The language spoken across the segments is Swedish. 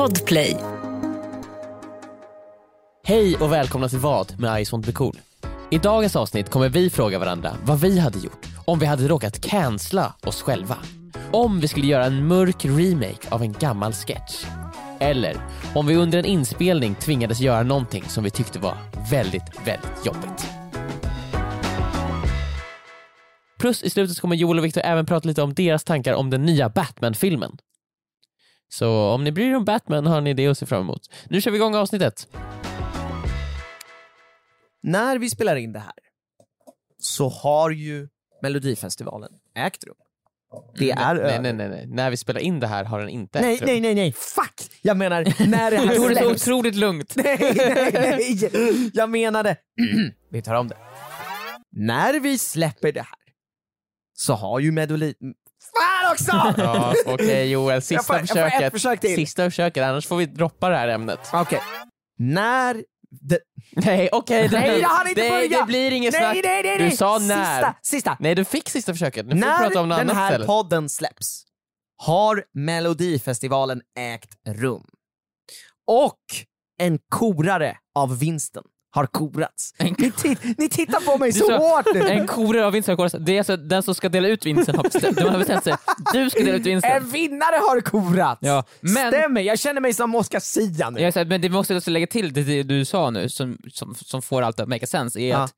Podplay. Hej och välkomna till Vad med Ice Won't Be Cool. I dagens avsnitt kommer vi fråga varandra vad vi hade gjort om vi hade råkat cancella oss själva. Om vi skulle göra en mörk remake av en gammal sketch. Eller om vi under en inspelning tvingades göra någonting som vi tyckte var väldigt, väldigt jobbigt. Plus i slutet så kommer Joel och Victor även prata lite om deras tankar om den nya Batman-filmen. Så om ni bryr er om Batman har ni det att se fram emot. Nu kör vi igång avsnittet. När vi spelar in det här så har ju Melodifestivalen ägt rum. Det är Mm. nej, över. nej, nej, nej. När vi spelar in det här har den inte Nej, ägt rum. nej, nej, nej, fuck! Jag menar när det här Tog det så släpps. otroligt lugnt. Nej, nej, nej! Jag menade, vi tar om det. När vi släpper det här så har ju Melodi... Också! Ja, Okej Joel, Jag sista får- jag får försöket. ett försök till. Sista försöket, annars får vi droppa det här ämnet. Okej. När... Det... Nej, okej. det- Nej, jag hann inte det, börja! Det blir inget Nej, snack. nej, nej, Du nej! sa när. Sista, sista! Nej, du fick sista försöket. Nu får vi När prata om något den annat här istället. podden släpps har Melodifestivalen ägt rum. Och en korare av vinsten har korats. Ni, ni tittar på mig så sa- hårt nu! En vinsten har korats. Det är alltså den som ska dela ut vinsten har bestämt, de har bestämt sig. Du ska dela ut vinsten. En vinnare har korats! Ja, men- Stämmer, jag känner mig som Oscar Sia nu. Jag säger, men det måste också lägga till det, det du sa nu, som, som, som får allt att make sense, är Ja. att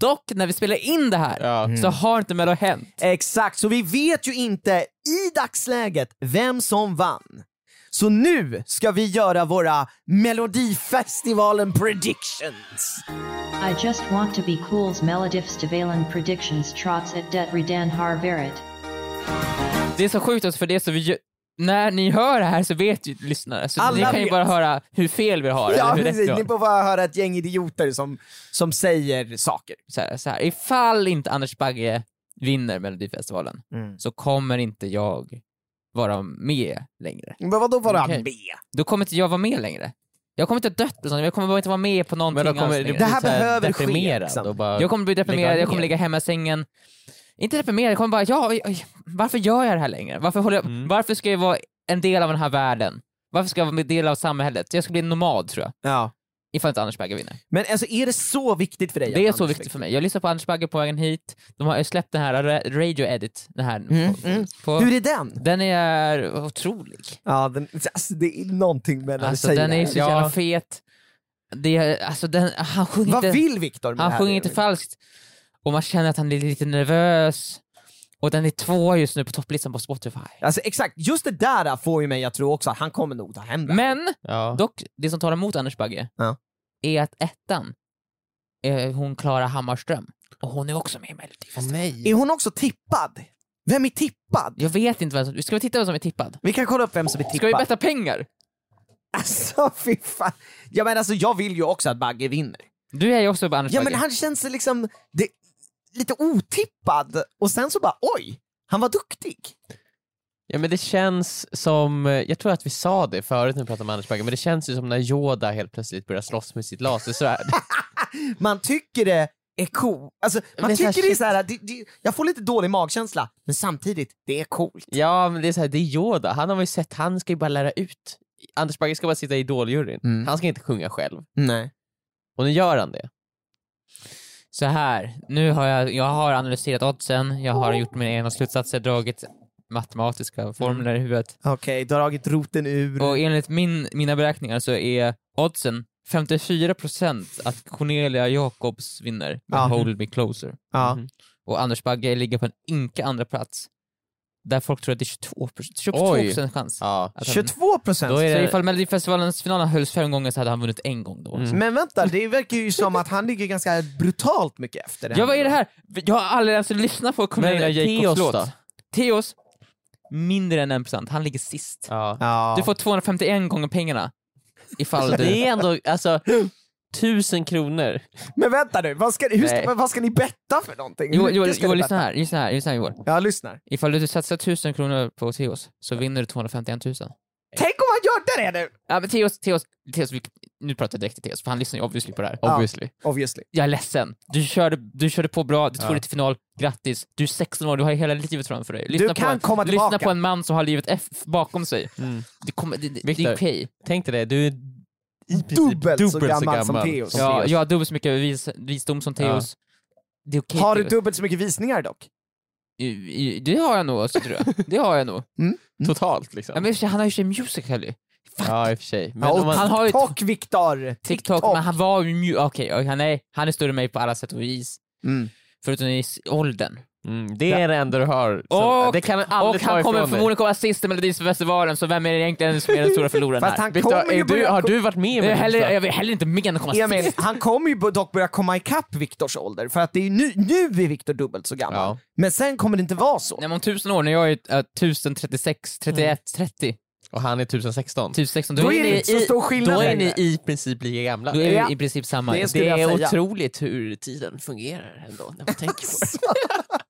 dock när vi spelar in det här Ja. så har inte Mello hänt. Exakt, så vi vet ju inte i dagsläget vem som vann. Så nu ska vi göra våra Melodifestivalen predictions. I just want to be cool's Melodifestivalen predictions trots at det redan har varit. Det är så sjukt också för det så vi när ni hör det här så vet ju lyssnare, så Alla ni kan ju vet. bara höra hur fel vi har, Ja, eller hur precis. Ni får bara höra ett gäng idioter som, som säger saker. så här, så här, ifall inte Anders Bagge vinner Melodifestivalen Mm. så kommer inte jag vara med längre. Men vadå vara Okej. med? Då kommer inte jag vara med längre. Jag kommer inte dött, liksom. jag kommer bara inte vara med på någonting Men då kommer alls längre. Det här behöver ske, liksom. bara Jag kommer bli deprimerad, jag kommer ligga hemma i sängen. Inte deprimerad, jag kommer bara, ja, varför gör jag det här längre? Varför, håller jag, Mm. varför ska jag vara en del av den här världen? Varför ska jag vara en del av samhället? Jag ska bli en nomad tror jag, Ja. Ifall inte Anders Bagge vinner. Men alltså är det så viktigt för dig? Det är så viktigt för mig. Jag lyssnar på Anders Bagge på vägen hit, de har släppt den här ra- radio edit, den här. Mm, på, mm. På, Hur är den? Den är otrolig. Ja, den, alltså, det är någonting med när Alltså du säger den är det. så Ja. jävla fet. Det är, alltså den, han sjunger Vad inte, vill Viktor med det han här? sjunger inte falskt. Och man känner att han är lite nervös. Och den är två just nu på topplistan på Spotify. Alltså exakt, just det där får ju mig att tro också att han kommer nog ta hem det. Men Ja. dock, det som talar emot Anders Bagge Ja. är att ettan är hon Klara Hammarström. Och hon är också med i Melodifestivalen. nej. Är hon också tippad? Vem är tippad? Jag vet inte vem som... Ska vi titta vem som är tippad? Vi kan kolla upp vem som är tippad. Ska vi betta pengar? Alltså fy fan. Ja men alltså jag vill ju också att Bagge vinner. Du är ju också på Anders Ja Bagge. men han känns liksom det, lite otippad och sen så bara oj, han var duktig. Ja men det känns som, jag tror att vi sa det förut när vi pratade om Anders Bagge, men det känns ju som när Yoda helt plötsligt börjar slåss med sitt lasersvärd. Man tycker det är cool. Alltså, man Men tycker det är så här, det, det, jag får lite dålig magkänsla, men samtidigt, det är coolt. ja men det är så här, det är Yoda, han har vi sett, han ska ju bara lära ut. Anders Bagge ska bara sitta i idoljuryn, Mm. han ska inte sjunga själv. Nej. Och nu gör han det. Så här, nu har jag, jag har analyserat oddsen, jag har gjort mina egna slutsatser, dragit matematiska formler i huvudet. Okej, dragit roten ur. Och enligt min, mina beräkningar så är oddsen 54% att Cornelia Jacobs vinner med Ja. Hold Me Closer. ja. Mhm. Och Anders Bagge ligger på en ynka andra plats där folk tror att det är 22%, 22 Oj. chans. Ja. Att han, 22 procent. Så det- ifall Melodifestivalens final hölls fem gånger så hade han vunnit en gång då. Mm. Men vänta, det verkar ju som att han ligger ganska brutalt mycket efter. Ja vad är det här? Jag har aldrig ens lyssnat på Cornelia Jacobs låt. då? Theos, mindre än 1%, han ligger sist. Ja. Ja. Du får 251 gånger pengarna. Ifall du... Det är ändå, alltså, tusen kronor. Men vänta nu, vad ska, hur ska, vad ska ni betta för någonting? Jo, jo, jo lyssna här, lyssna här, lyssna här Joel. Jag lyssnar. Ifall du satsar 1000 kronor på Theos så vinner du 251 000. Tänk om han gjorde det nu! Ja, men Theos, Theos, Theos, nu pratar jag direkt till Theos, för han lyssnar ju obviously på det här. Ja. Obviously. Obviously. Jag är ledsen. Du körde, du körde på bra, du tog Ja. dig till final, grattis. Du är 16 år, du har hela livet framför dig. Lyssna, kan på, komma lyssna tillbaka. på en man som har livet F bakom sig. Mm. Det, kommer, det, det, det Victor, är okej. Tänk dig det, du princip Dubbelt så gammal som Theos. som Ja, Theos. jag har dubbelt så mycket vis, visdom som. Det är okej Har du dubbelt så mycket visningar dock? I- i- Det har jag nog också tror jag. Det har jag nog. Totalt liksom. Ja, men sig, han har ju sig Musical.ly. Ja i och för sig. Men Ja, man, han har ju TikTok Viktor! TikTok, men han var ju okej, okay, han, är, han är större än mig på alla sätt och vis. Mm. Förutom i åldern. Mm, det är det enda du har. Och, det kan han och aldrig ta han kommer ifrån dig. förmodligen komma sist i Melodifestivalen, så vem är det egentligen som är den stora förloraren här? han Victor, är du, har du varit med Jag heller, jag är heller inte med att komma Emil, sist. han kommer ju dock börja komma ikapp Viktors ålder, för att det är nu, nu är Viktor dubbelt så gammal. Ja. Men sen kommer det inte vara så. Nej, men om tusen år, när jag är uh, 1036, 31, 30, Och han är 1016. 1016, då, Då är är det ni inte så i, stor skillnad Då är ni i princip lika gamla. då är Ja. i princip samma. Det Det är säga. otroligt hur tiden fungerar ändå, när man tänker på det.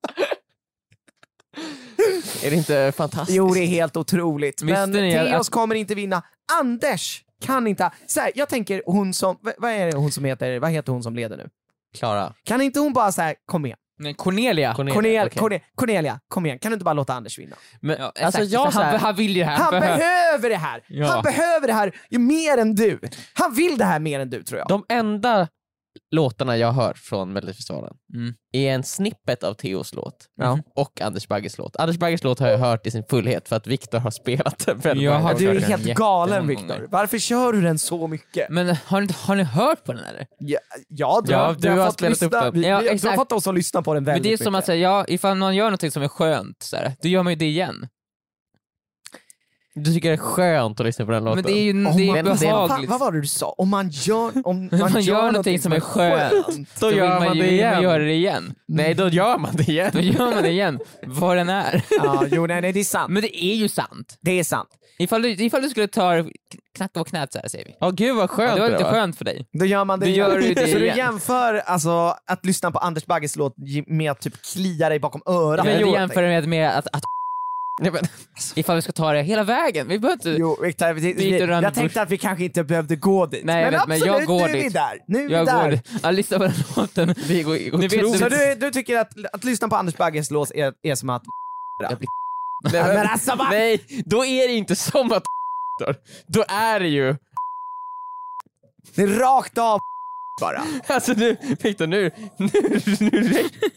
är det inte fantastiskt? Jo, det är helt otroligt. Visste Men ni Theos att- kommer inte vinna. Anders kan inte... Så här, jag tänker hon som... Vad är det hon som heter? Vad heter hon som leder nu? Klara. Kan inte hon bara säga kom igen? Men Cornelia. Cornelia, Cornelia, okej. Cornelia, Cornelia, kom igen. Kan du inte bara låta Anders vinna? Men, Ja, alltså jag han, så här, han vill ju det här. Han Behö- behöver det här! Ja. Han behöver det här ju mer än du. Han vill det här mer än du tror jag. De enda låtarna jag har hört från Melodifestivalen Mm. är en snippet av Theos låt Ja. och Anders Bagges låt. Anders Bagges låt har jag hört i sin fullhet för att Viktor har spelat den väldigt Jag har. Du är den helt galen. Viktor. Varför kör du den så mycket? Men har ni, har ni hört på den eller? Ja, ja, du, Ja, har, du har fått spelat upp lyssna, den. vi, Ja, vi, du har exakt. fått oss att lyssna på den Men väldigt det är som mycket. att säga, ja, ifall man gör något som är skönt, så här, då gör man ju det igen. Du tycker det är skönt att lyssna på den låten? Men det är ju Om det är man- behagligt. vad var det du sa? Om man gör, om man Man gör, gör någonting som är skönt. Då vill gör man ju det igen. Man göra det igen. Nej, då gör man det igen. Då gör man det igen, vad den är. Ja, jo, nej, nej, det är sant. Men det är ju sant. Det är sant. Ifall du, ifall du skulle ta knacka på knät så här säger vi. Ja, gud vad skönt det var det lite var. skönt för dig. Då gör man det Då gör igen. du det Så du igen. jämför alltså att lyssna på Anders Bagges låt med att typ klia dig bakom örat? Du jämför med, med att, att Nej, men, ifall vi ska ta det hela vägen, vi behöver inte... Jo, Victor, vi, vi, jag tänkte att vi kanske inte behövde gå dit. Nej, men vet, men absolut, jag går nu är vi dit. där. Nu är vi jag där. ja, lyssna på den låten. det går Ni vet-. Så du, du tycker att, att lyssna på Anders Bagges låt är, är som att... Jag blir- Nej, men alltså vad Nej, då är det inte som att Då är det ju... Det är rakt av bara. Alltså nu, Victor, nu, nu, nu räcker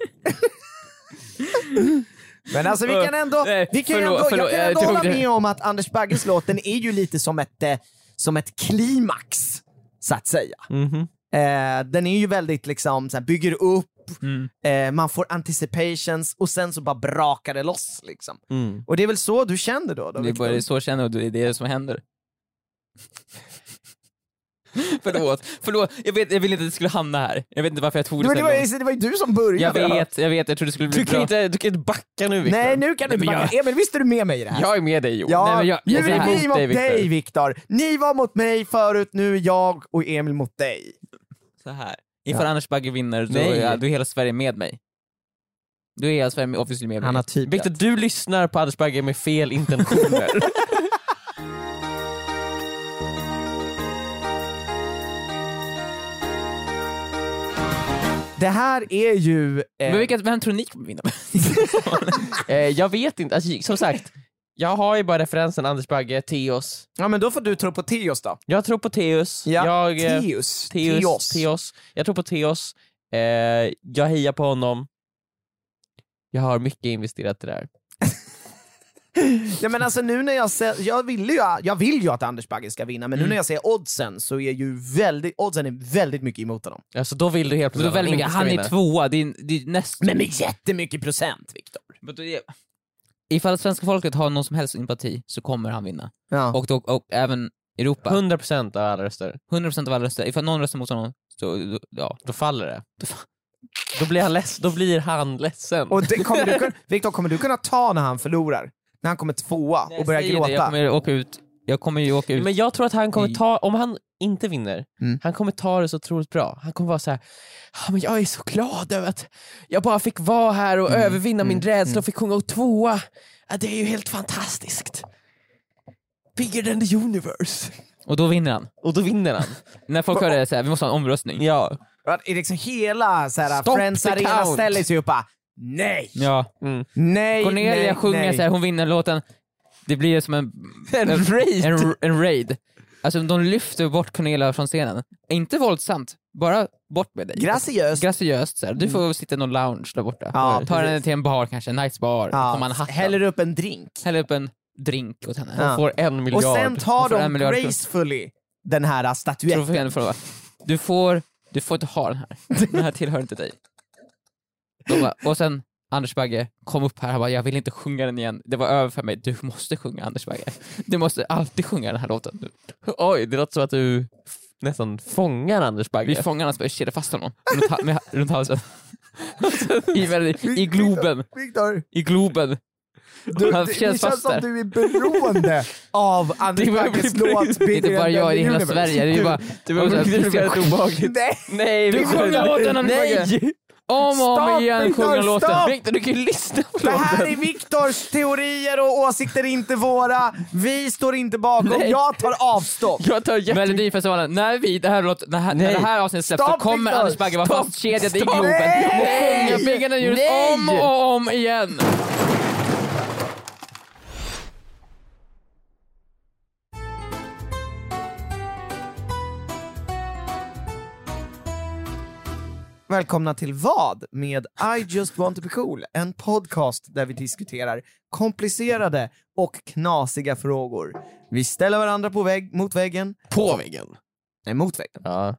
Men alltså vi kan ändå, vi kan förlåt, ändå förlåt, jag kan jag ändå tog hålla det. med om att Anders Bagges låt, den är ju lite som ett, eh, som ett klimax, så att säga. Mhm. Eh, den är ju väldigt liksom, så här, bygger upp, Mm. eh, man får anticipations och sen så bara brakar det loss liksom. Mm. Och det är väl så du känner då? då Det är bara så jag känner och det är det som händer. förlåt, förlåt. Jag, vet, jag ville inte att det skulle hamna här. Jag vet inte varför jag tog det Men det, var, det var ju du som började. Jag vet, jag vet, jag trodde det skulle bli Du kan, bra. inte, du kan inte backa nu Victor. Nej, nu kan du inte backa. Emil, visst är du med mig i det här? Jag är med dig Johan. Ja, Nej, jag- nu jag är vi mot dig, dig Viktor. Ni var mot mig förut, nu är jag och Emil mot dig. Så här. Ifall Anders Bagge vinner, då, är, då är hela Sverige med mig. Då är hela Sverige med- obviously med mig. typ Victor, du lyssnar på Anders Bagge med fel intentioner. Det här är ju... Eh, Men vilka, vem tror ni kommer vinna? eh, jag vet inte, alltså, som sagt, jag har ju bara referensen Anders Bagge, Teos. ja men då får du tro på Teos då. Jag tror på Teos. Ja, jag, eh, Teos. Teos. Teos. Jag tror på Teos. Eh, jag hejar på honom. Jag har mycket investerat i det här. Ja men alltså nu när jag ser, jag vill ju, jag vill ju att Anders Bagge ska vinna, men nu när jag ser oddsen så är ju väldigt, oddsen är väldigt mycket emot honom. Alltså då vill du helt då plötsligt väldigt att mycket, han är vinna. tvåa, det är, det är nästan... Men med jättemycket procent Viktor. Då Ifall svenska folket har någon som helst sympati så kommer han vinna. Ja. Och, då, och även Europa. 100% av alla röster. 100% av alla röster. Ifall någon röstar mot honom, så då- ja. Då faller det. Då blir han, leds, då blir han ledsen. Och det kommer du, kunna- Viktor, kommer du kunna ta när han förlorar? När han kommer tvåa och börjar gråta? det, Jag kommer åka ut. Jag kommer ju åka ut. Men jag tror att han kommer ta, om han inte vinner, Mm. han kommer ta det så otroligt bra. Han kommer vara så här, "Ja, men jag är så glad över att jag bara fick vara här och övervinna min rädsla och fick sjunga tvåa. Ja, det är ju helt fantastiskt. bigger than the universe. Och då vinner han. Och då vinner han. När folk hör det såhär, vi måste ha en omröstning. Ja. Liksom hela så här, Friends Arena ställer sig upp och bara, nej, Ja. nej, Cornelia nej, sjunger nej. såhär, hon vinner låten. Det blir som en... En raid. En, en raid. Alltså de lyfter bort Cornelia från scenen. Inte våldsamt, bara bort med dig. Graciöst. Graciöst såhär. Du får sitta i någon lounge där borta. Ja, Ta henne till en bar kanske, en nice bar Ja, häller upp en drink. Häller upp en drink åt henne. Ja. Får en miljard. Och sen tar en de gracefully den här statyetten. Du får, du får inte ha den här. Den här tillhör inte dig. Bara, och sen Anders Bagge kom upp här och bara, jag vill inte sjunga den igen. Det var över för mig. Du måste sjunga Anders Bagge. Du måste alltid sjunga den här låten. nu. Oj, det låter som att du nästan fångar Anders Bagge. Vi fångar honom och kedjar fast honom runt, ha- med, runt halsen. I, I Globen. Viktor, I Globen. du, Han det, det känns känns fast som du är beroende av Anders Det Bagges låt Det är inte bara jag i hela. Sverige. Det är bara, Det var väldigt obehagligt. Nej! Nej, Du Victor. sjunger låten, Anders Bagge. Nej! Om och om igen Victor, sjunger låten. stopp! Victor, du kan ju lyssna på Det här låten. är Viktors teorier och åsikter, inte våra. Vi står inte bakom. Nej. Jag tar avstånd. Jag tar jätte... Melodifestivalen, när vi, det här, låt, när, när Nej. det här avsnittet släpps så kommer Victor! Anders Bagge vara fastkedjad i! Globen Nej! och sjunga Nej! universe om och om igen. Välkomna till vad? Med I just want to be cool, en podcast där vi diskuterar komplicerade och knasiga frågor. Vi ställer varandra på vägg, mot väggen, På väggen. nej mot väggen, Ja.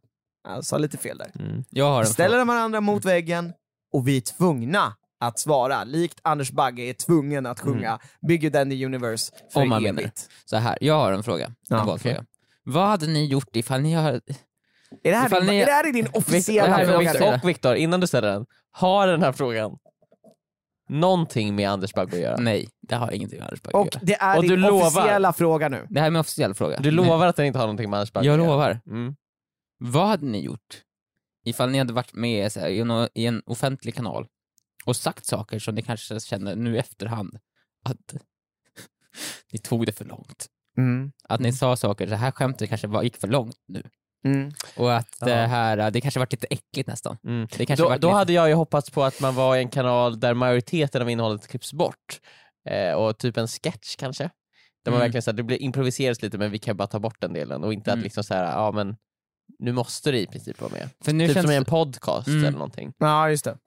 jag sa lite fel där. Jag har Vi ställer varandra mot väggen och vi är tvungna att svara, likt Anders Bagge är tvungen att sjunga Bigger than the universe för Om man evigt. Så här, jag har en fråga. Ja, en valfråga. Vad hade ni gjort ifall ni har... Är det här, Ifall din, ni- är det här din det officiella här är fråga? nu? Och Viktor, innan du ställer den, har den här frågan någonting med Anders Bagge att göra? Nej, det har ingenting med Anders Bagge Och att göra. det är Och din du lovar. officiella fråga nu. Det här är min officiella fråga. Du lovar att den inte har någonting med Anders Bagge Jag att göra? lovar. Mm. Vad hade ni gjort ifall ni hade varit med så här, i, en, i en offentlig kanal och sagt saker som ni kanske känner nu i efterhand att ni tog det för långt? Mm. Att ni sa saker, det här skämtet kanske var, gick för långt nu. Mm. Och att Ja. det här, det kanske varit lite äckligt nästan. Mm. Det kanske Då, varit då lite- hade jag ju hoppats på att man var i en kanal där majoriteten av innehållet klipps bort. Eh, och typ en sketch kanske. Där man Mm. verkligen såhär, det blir improviseras lite men vi kan bara ta bort den delen och inte Mm. att liksom såhär, ja men nu måste det i princip vara med. För nu typ känns, som i en podcast Mm. eller någonting. Ja, just det.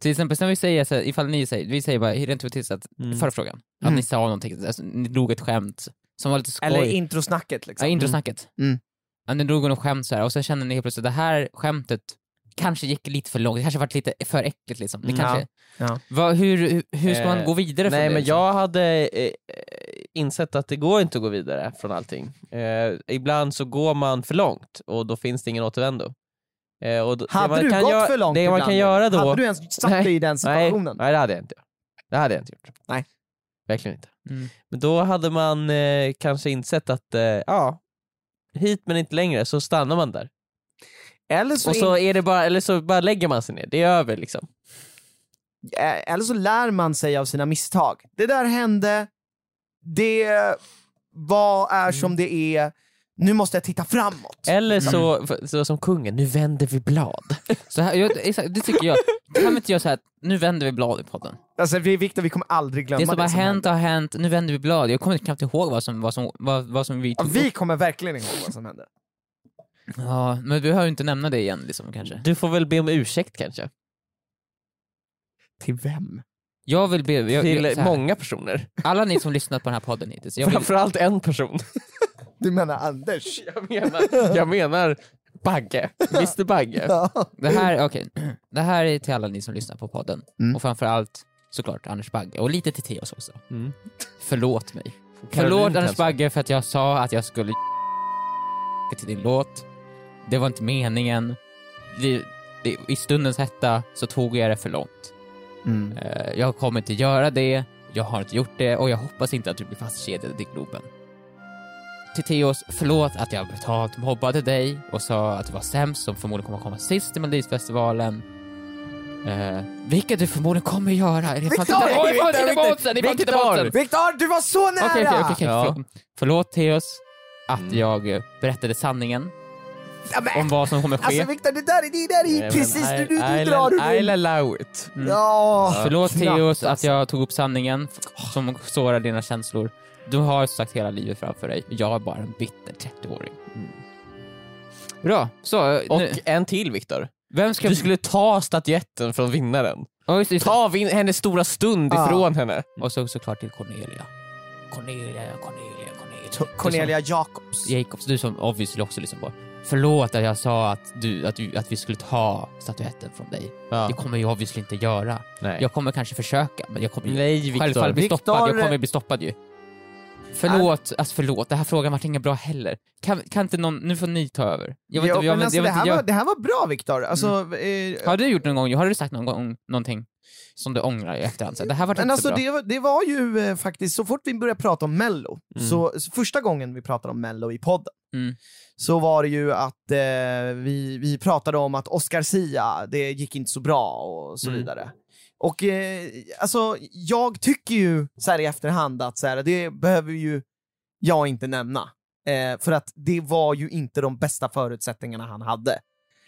till exempel, sen vi säger, så här, ifall ni säger, vi säger bara rent hypotetiskt att, Mm. förra frågan, att Mm. ni sa någonting, alltså, ni drog ett skämt som var lite skoj. Eller introsnacket liksom. Ja, introsnacket. Ja, ni drog något skämt så här, och sen kände ni helt plötsligt att det här skämtet kanske gick lite för långt, det kanske varit lite för äckligt liksom. Det Mm, kanske, ja. Vad, hur, hur, hur ska man Eh, gå vidare från Nej det? men liksom? jag hade eh, insett att det går inte att gå vidare från allting. Eh, ibland så går man för långt och då finns det ingen återvändo. Eh, och då, det Hade man du kan gått göra- för långt Det man kan göra då... Hade du ens satt Nej. dig i den nej, situationen? nej det hade jag inte. Det hade jag inte gjort. Nej. Verkligen inte. Mm. Men då hade man eh, kanske insett att, eh, ja, hit men inte längre, så stannar man där. Eller, så och så är det bara, eller så bara lägger man sig ner, det är över liksom. eh, eller så lär man sig av sina misstag. Det där hände, det vad är som det är, nu måste jag titta framåt. Eller så, för- så som kungen, nu vänder vi blad. Så här, jag, exakt, det tycker jag. Kan vi inte göra så här, nu vänder vi blad i podden. Alltså vi, Victor, vi kommer aldrig glömma Det som har hänt hände. har hänt, nu vänder vi blad. Jag kommer knappt ihåg vad som, vad som, vad, vad som vi Ja, tog vi upp. kommer verkligen ihåg vad som hände. Ja, men vi behöver ju inte nämna det igen liksom kanske. Du får väl be om ursäkt kanske? Till vem? Jag vill be, jag, Till jag, så här, många personer. alla ni som lyssnat på den här podden hittills, jag vill, Framförallt en person. Du menar Anders? Jag menar, jag menar Bagge, Mr Bagge. Ja. det här, okej, det här är till alla ni som lyssnar på podden. Mm. Och framförallt såklart Anders Bagge, och lite till Theos också. Mm. Förlåt mig. Förlåt Anders kanske. Bagge för att jag sa att jag skulle till din låt. Det var inte meningen. Det, det, I stundens hetta så tog jag det för långt. Mm. Eh, jag kommer inte göra det, jag har inte gjort det och jag hoppas inte att du blir fastkedjad i Globen. Till Theos, förlåt att jag brutalt mobbade dig och sa att du var sämst som förmodligen kommer komma sist i Melodifestivalen. Eh, vilket du förmodligen kommer göra. Är det Viktor! Oj, Viktor, du var så nära! Okej, okej, okej. Ja. Förlåt. Förlåt Theos att Mm. jag eh, berättade sanningen Ja, men, om vad som kommer ske. Alltså Viktor, det där, är- det där är ju Nej, precis men du, du, du I'll- drar I'll runt. allow it. Mm. Ja, Förlåt Theos att alltså. jag tog upp sanningen som sårar dina känslor. Du har sagt hela livet framför dig. Jag är bara en bitter 30-åring. Bra, så eh, Och nu, en till Viktor. vem ska... Du skulle ta statyetten från vinnaren. Ja, just, just. Ta vin- hennes stora stund Ja. ifrån henne. Och så såklart till Cornelia. Cornelia, Cornelia, Cornelia. Cornelia Jacobs. Du som, Jacobs, du som obviously också lyssnar på. Förlåt att jag sa att, du, att, du, att vi skulle ta statyetten från dig. Ja. Det kommer jag obviously inte göra. Nej. Jag kommer kanske försöka, men jag kommer ju Nej Viktor. självfallet bli Viktor- stoppad. Jag kommer bli stoppad ju. Förlåt, alltså förlåt, den här frågan vart inget bra heller. Kan, kan inte någon, nu får ni ta över. Jag vet Ja, inte, jag, men vet- alltså, jag det, här var, jag, det här var bra Viktor. Alltså, eh, Har du gjort någon gång, har du sagt någon gång någonting som du ångrar i efterhand? Så, det här var Men inte alltså bra. det, var- det var ju eh, faktiskt, så fort vi började prata om mello, Mm. så, så första gången vi pratade om mello i podden, Mm. så var det ju att eh, vi, vi pratade om att Oscar Sia, det gick inte så bra och så Mm. vidare. Och eh, alltså, jag tycker ju så här i efterhand att så här, det behöver ju jag inte nämna. Eh, för att det var ju inte de bästa förutsättningarna han hade.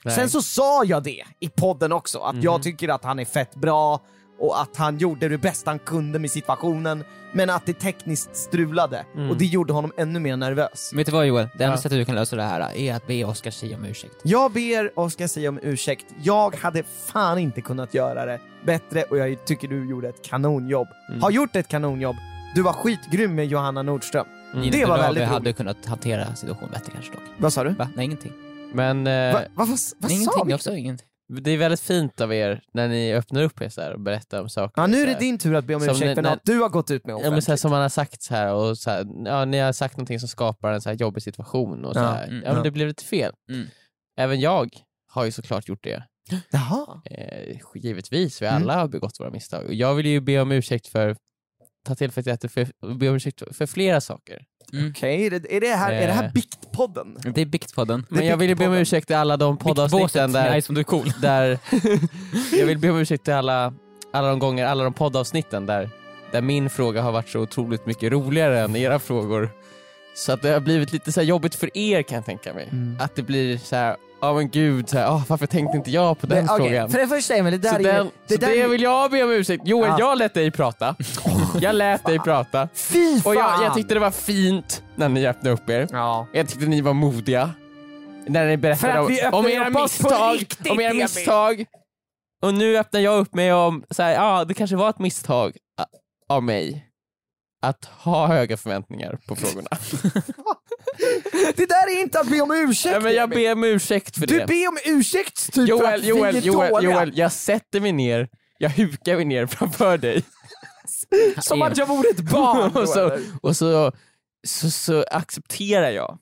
Nej. Sen så sa jag det i podden också, att Mhm. jag tycker att han är fett bra och att han gjorde det bästa han kunde med situationen, men att det tekniskt strulade Mm. och det gjorde honom ännu mer nervös. Vet du vad Joel? Det enda Ja. sättet du kan lösa det här är att be Oscar Zia om ursäkt. Jag ber Oskar säga om ursäkt, jag hade fan inte kunnat göra det bättre och jag tycker du gjorde ett kanonjobb. Mm. Har gjort ett kanonjobb. Du var skitgrym med Johanna Nordström. Mm. Det var Bra, väldigt roligt. hade kunnat hantera situationen bättre kanske dock. Vad sa du? Va? Nej, ingenting. Men eh, Va, va, vad vad sa ingenting, vi? jag sa ingenting. Det är väldigt fint av er när ni öppnar upp er så här och berättar om saker. Ja, nu är det din tur att be om Som ursäkt när- för något du har gått ut med Ja, men så här, som man har sagt så här och så här, ja, ni har sagt någonting som skapar en så här jobbig situation och så Ja, här. mm, ja, men ja. det blev lite fel. Mm. Även jag har ju såklart gjort det. Jaha. Eh, givetvis, vi Mm. alla har begått våra misstag. Och jag vill ju be om ursäkt för, ta tillfället i akt och för, be om ursäkt för flera saker. Okej, är, det, är, det här, är det här Eh. Biktpodden? Det är Biktpodden. Men jag vill ju be om ursäkt till alla de poddavsnitten där, Ice som du är cool. där jag vill be om ursäkt till alla, alla de gånger, alla de poddavsnitten där, där min fråga har varit så otroligt mycket roligare än era frågor. Så att det har blivit lite så här jobbigt för er kan jag tänka mig. Mm. Att det blir så här, ja men gud, så här, "Åh, varför tänkte inte jag på den Men, okej, frågan? För det första Emil, det där så är den, det där det är- vill jag be om ursäkt. Joel, Ja. jag lät dig prata. Jag lät dig prata. Fy fan! Och jag, jag tyckte det var fint när ni öppnade upp er. Ja. Jag tyckte ni var modiga. När ni berättade om, om era misstag. riktigt, om era misstag. Och nu öppnar jag upp mig om, så här, ja det kanske var ett misstag a- av mig. Att ha höga förväntningar på frågorna. Det där är inte att be om ursäkt ja, men jag ber om ursäkt för Du det. ber om ursäkt typ för Joel, att Joel, vi är Joel, dåliga. Joel, jag sätter mig ner, jag hukar mig ner framför dig. Som att jag vore ett barn. och så, och så, så, så accepterar jag.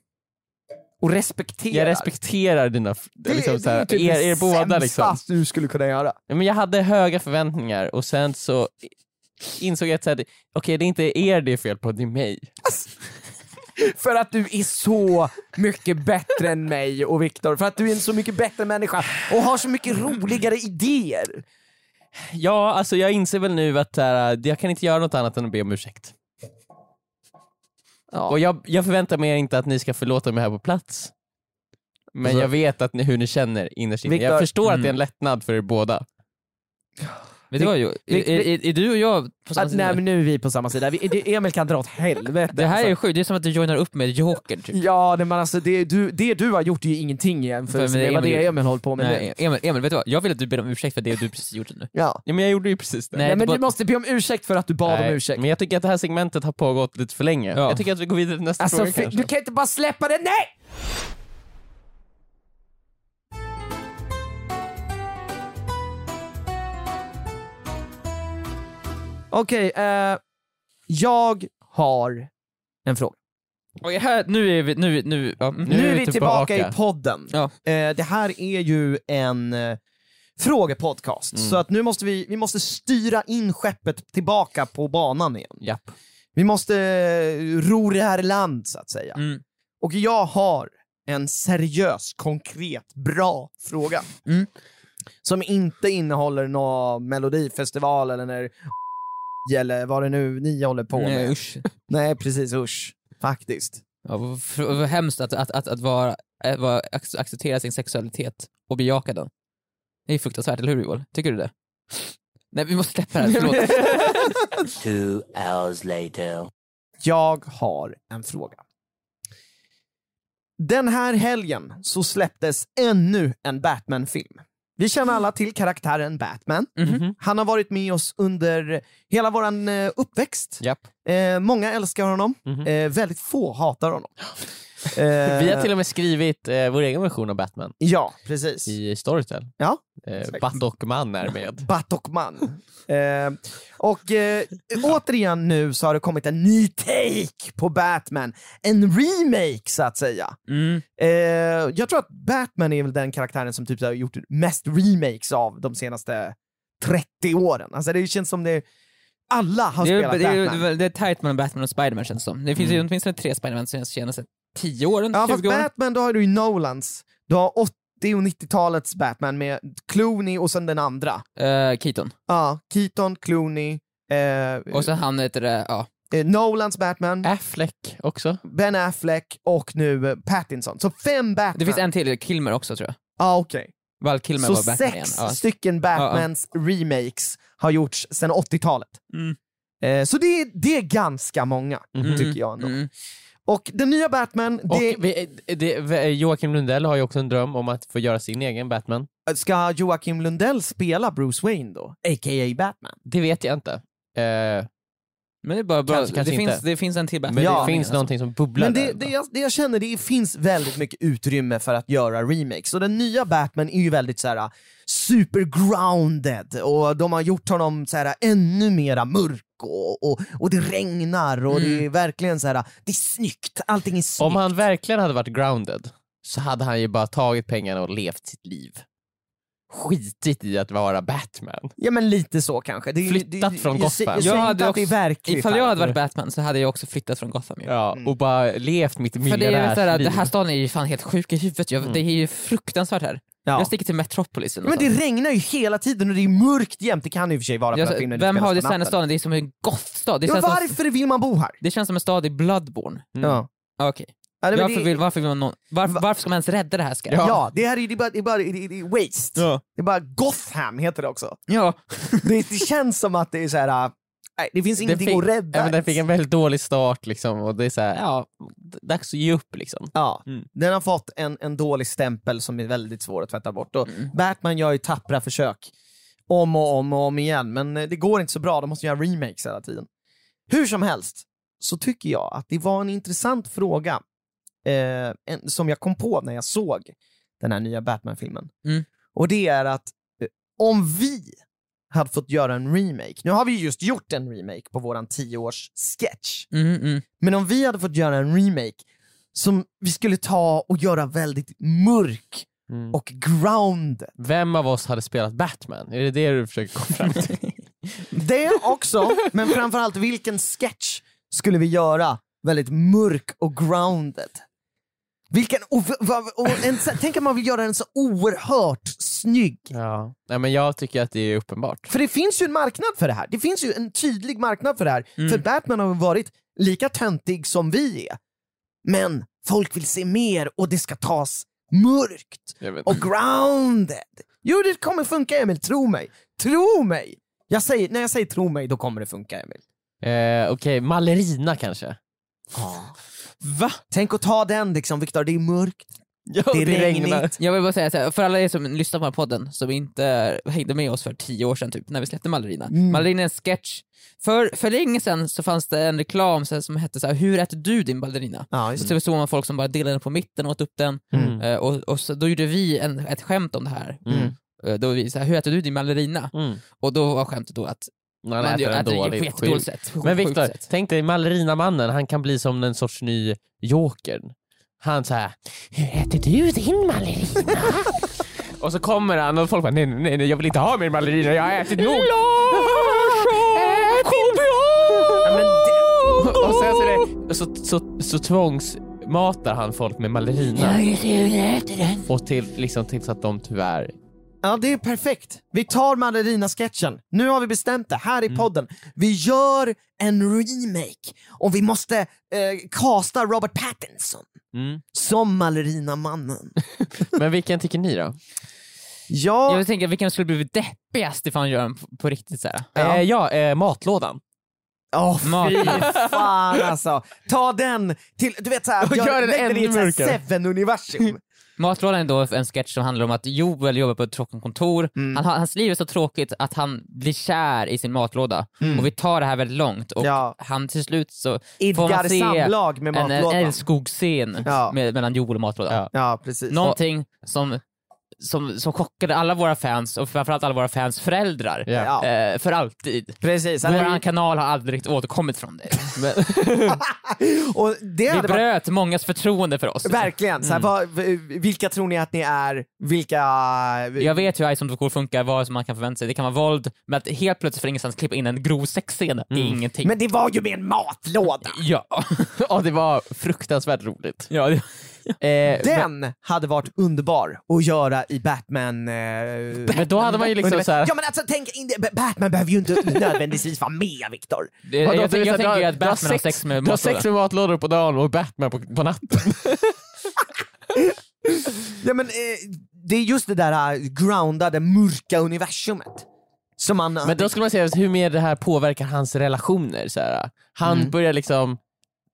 Och respekterar. Jag respekterar dina, det, liksom, så det är här, typ er, det er båda liksom. du skulle kunna göra. Ja, Men jag hade höga förväntningar och sen så insåg jag att så här, okej det är inte er det är fel på, det är mig. För att du är så mycket bättre än mig och Viktor, för att du är en så mycket bättre människa och har så mycket roligare idéer. Ja, alltså jag inser väl nu att här, jag kan inte göra något annat än att be om ursäkt. Ja. Och jag, jag förväntar mig inte att ni ska förlåta mig här på plats. Men Alltså- jag vet att ni, hur ni känner innerst inne. Jag förstår att det är Mm. en lättnad för er båda. Vet du vad Joel? Är, är, är du och jag på samma Att, sida? nej men nu är vi på samma sida, vi, det, Emil kan dra åt helvete. Det här är alltså. ju sjukt, det är som att du joinar upp med Joker typ. Ja, det, men alltså, det, du, det du har gjort är ju ingenting i jämförelse För- med vad Emil- det Emil håller på med nu. Nej, Emil, Emil, vet du vad? Jag vill att du ber om ursäkt för det du precis gjorde nu. Ja. Ja, men jag gjorde ju precis det. Nej, Nej, men det du bara- måste be om ursäkt för att du bad Nej, om ursäkt. Men jag tycker att det här segmentet har pågått lite för länge. Ja. Jag tycker att vi går vidare till nästa Alltså, fråga kanske. du kan inte bara släppa det, nej! Okej, eh, jag har en fråga. Och här, nu är vi, nu, nu, ja, mm. Nu, är vi tillbaka, tillbaka. i podden. Ja. Eh, det här är ju en eh, frågepodcast, Mm. så att nu måste vi, vi måste styra in skeppet tillbaka på banan igen. Japp. Vi måste eh, ro det här i land, så att säga. Mm. Och jag har en seriös, konkret, bra fråga. Mm. Som inte innehåller någon melodifestival eller när eller vad det nu ni håller på med. Nej, usch. Nej precis, usch. Faktiskt. Ja, vad, hemskt att, att, att, att vara, att vara, ac- acceptera sin sexualitet och bejaka den. Det är fruktansvärt, eller hur Joel? Tycker du det? Nej vi måste släppa det här, förlåt. Two hours later. Jag har en fråga. Den här helgen så släpptes ännu en Batman-film. Vi känner alla till karaktären Batman. Mhm. Han har varit med oss under hela våran eh, uppväxt. Japp. Eh, många älskar honom, Mhm. eh, väldigt få hatar honom. Eh, Vi har till och med skrivit eh, vår egen version av Batman Ja, precis. i Storytel. Ja, Eh. Batokman är med. Batokman. eh, och eh, återigen nu så har det kommit en ny take på Batman. En remake så att säga. Mm. Eh, jag tror att Batman är väl den karaktären som typ har gjort mest remakes av de senaste 30 åren. Alltså det känns som det alla har Det, är, spelat det, är, Batman. det är, tajt mellan Batman och Spiderman känns det som. Det finns ju åtminstone tre Spiderman som jag känner 10 åren, Ja, fast 20 åren. Batman, då har du ju Nolans. Du har 80 och 90-talets Batman med Clooney och sen den andra. Eh, Keaton. Ja, Keaton, Clooney, eh, Och sen han heter det, ja. eh, Nolans Batman, Affleck också. Ben Affleck och nu eh, Pattinson. Så fem Batman. Det finns en till, Kilmer också tror jag. Ja, okej. Val Kilmer Så var Batman sex igen. Ja. stycken Batmans remakes har gjorts sedan 80-talet. Mm. Eh, så det är, det är ganska många, Mhm. tycker jag ändå. Mm. Och den nya Batman, Och det, vi, det, Joakim Lundell har ju också en dröm om att få göra sin egen Batman. ska Joakim Lundell spela Bruce Wayne då? A.k.a. Batman? Det vet jag inte. Eh, Men det är bara bra, Kanske- kanske det, finns, det finns en till Batman. men Ja, det finns alltså. någonting som bubblar Men det, där. det, jag, det jag känner, det finns väldigt mycket utrymme för att göra remakes. Och den nya Batman är ju väldigt så här super grounded och de har gjort honom så här ännu mera mörk och, och, och det regnar och det är verkligen så här det är snyggt, allting är snyggt. Om han verkligen hade varit grounded så hade han ju bara tagit pengarna och levt sitt liv. Skitit i att vara Batman. Ja men lite så kanske. Det, är- Flyttat det, från jag, Gotham. Jag, jag Jag hade inte att det är också- verkligt. Ifall jag hade varit Batman så hade jag också flyttat från Gotham. Ja, och bara levt mitt För det är ju såhär, miljardärsliv. den här staden är ju fan helt sjuk i huvudet, jag, Mm. det är ju fruktansvärt här. Ja. Jag sticker till Metropolis Men det regnar ju hela tiden och det är mörkt jämt, det kan ju i och för sig vara för Jag, att filmen vem har natten. staden? Det är som en gothstad. Ja, känns som- varför vill man bo här? det känns som en stad i Bloodborne. Mm. Ja. Okej. Ja, det- men Varför, det- vill, varför, vill man varför, Va- varför ska man ens rädda det här ska? Ja, det här är, det är bara, det är bara det är, det är waste. Ja. Det är bara Gotham heter det också. ja. Det, det känns som att det är så här. Nej, det finns Den ingenting fick, att rädda. ja, men den fick en väldigt dålig start liksom och det är så här, ja, dags att ge upp liksom. Ja, Mm. den har fått en, en dålig stämpel som är väldigt svår att tvätta bort. Och Mm. Batman gör ju tappra försök om och om och om igen, men eh, det går inte så bra, de måste göra remakes hela tiden. Hur som helst så tycker jag att det var en intressant fråga eh, en, som jag kom på när jag såg den här nya Batman-filmen. Mm. Och det är att eh, om vi hade fått göra en remake, nu har vi ju just gjort en remake på våran 10-års sketch, Mm, mm. men om vi hade fått göra en remake som vi skulle ta och göra väldigt mörk Mm. och grounded. Vem av oss hade spelat Batman? Är det det du försöker komma fram till? Det också, men framförallt vilken sketch skulle vi göra väldigt mörk och grounded? Vilken, och, och, och en, tänk om man vill göra den så oerhört snygg. ja. Nej, men jag tycker att det är uppenbart. För det finns ju en marknad för det här. Det finns ju en tydlig marknad för det här. Mm. För Batman har varit lika töntig som vi är. Men folk vill se mer och det ska tas mörkt och grounded. Jo, det kommer funka Emil, tro mig. Tro mig! Jag säger, när jag säger tro mig, då kommer det funka Emil. Eh, Okej, Mallerina kanske? Va? Tänk att ta den liksom, Viktor, det är mörkt, Ja, det är regnigt. Jag vill bara säga här, för alla er som lyssnar på den här podden, som inte hängde med oss för tio år sedan typ, när vi släppte Mallerina. Mm. Mallerina är en sketch. För, för länge sedan så fanns det en reklam så här, som hette så här, Hur äter du din ballerina? Just Så det. såg man folk som bara delade den på mitten och åt upp den. Mm. Eh, och, och så, då gjorde vi en, ett skämt om det här. Mm. Eh, då vi så här, Hur äter du din ballerina? Mm. Och då var skämtet då att Man äter en äter den på dålig ett jättedåligt skit. sätt. Men Viktor, tänk dig Mallerinamannen, han kan bli som en sorts ny Joker. Han såhär, hur äter du din ballerina? och så kommer han och folk bara, nej, nej, nej jag vill inte ha mer ballerina, jag har ätit nog. Och sen så, det, så, så, så tvångsmatar han folk med ballerina. Och till, liksom, tills att de tyvärr Ja, det är perfekt. Vi tar Ballerina-sketchen. Nu har vi bestämt det här i podden. Vi gör en remake och vi måste eh, casta Robert Pattinson Mm. som Ballerina-mannen. Men vilken tycker ni då? Ja, Jag tänker vilken skulle bli deppigast ifall han gör den på, på riktigt såhär. Ja. Eh, ja eh, matlådan. Åh fy fan alltså. Ta den till, du vet såhär, Och gör, den lägg den i ännu ett mörkare. Seven-universum. Matlådan är då en sketch som handlar om att Joel jobbar på ett tråkigt kontor, Mm. han, hans liv är så tråkigt att han blir kär i sin matlåda. Och vi tar det här väldigt långt och Mm. Ja. han till slut så får Idkar man se samlag med en, en matlådan. älskogsscen Ja. med, mellan Joel och matlådan. Ja. Ja, precis. Någonting som, som, som chockade alla våra fans och framförallt alla våra fans föräldrar. Ja. Eh, för alltid. Precis. Vår kanal har aldrig riktigt återkommit från det. och det Vi hade varit bröt mångas förtroende för oss. Verkligen, så här, vad, v- vilka tror ni att ni är? Vilka... Jag vet hur Ice on the Core funkar, vad som man kan förvänta sig. Det kan vara våld, men att helt plötsligt från ingenstans klippa in en grov sexscen är ingenting. Men det var ju med en matlåda! Ja. ja, det var fruktansvärt roligt. ja det... Eh, Den hade varit underbar att göra i Batman... Eh, men då hade man ju liksom så här, Ja men alltså tänk, Batman behöver ju inte nödvändigtvis vara med Viktor. det jag, jag, jag, vet, tänker att Batman har sex med Du har sex med matlådor på dagen och Batman på, på natten. Ja men eh, det är just det där eh, groundade, mörka universumet. Som man... Men då skulle man säga hur mer det här påverkar hans relationer. Så här. Han Mm. börjar liksom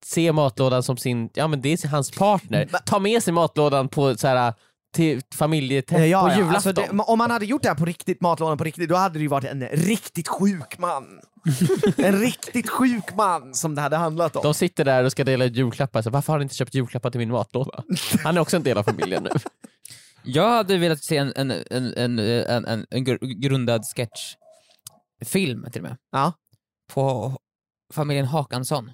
se matlådan som sin, ja men det är hans partner. Ta med sig matlådan på så här, till familjeträff Ja, ja, på ja. julafton. Alltså det, om man hade gjort det här på riktigt, matlådan på riktigt, då hade det ju varit en riktigt sjuk man. en riktigt sjuk man som det hade handlat om. De sitter där och ska dela ut julklappar, så varför har ni inte köpt julklappar till min matlåda? Han är också en del av familjen nu. Jag hade velat se en, en, en, en, en, en, en gr- grundad sketchfilm till och med. Ja. På familjen Hakansson.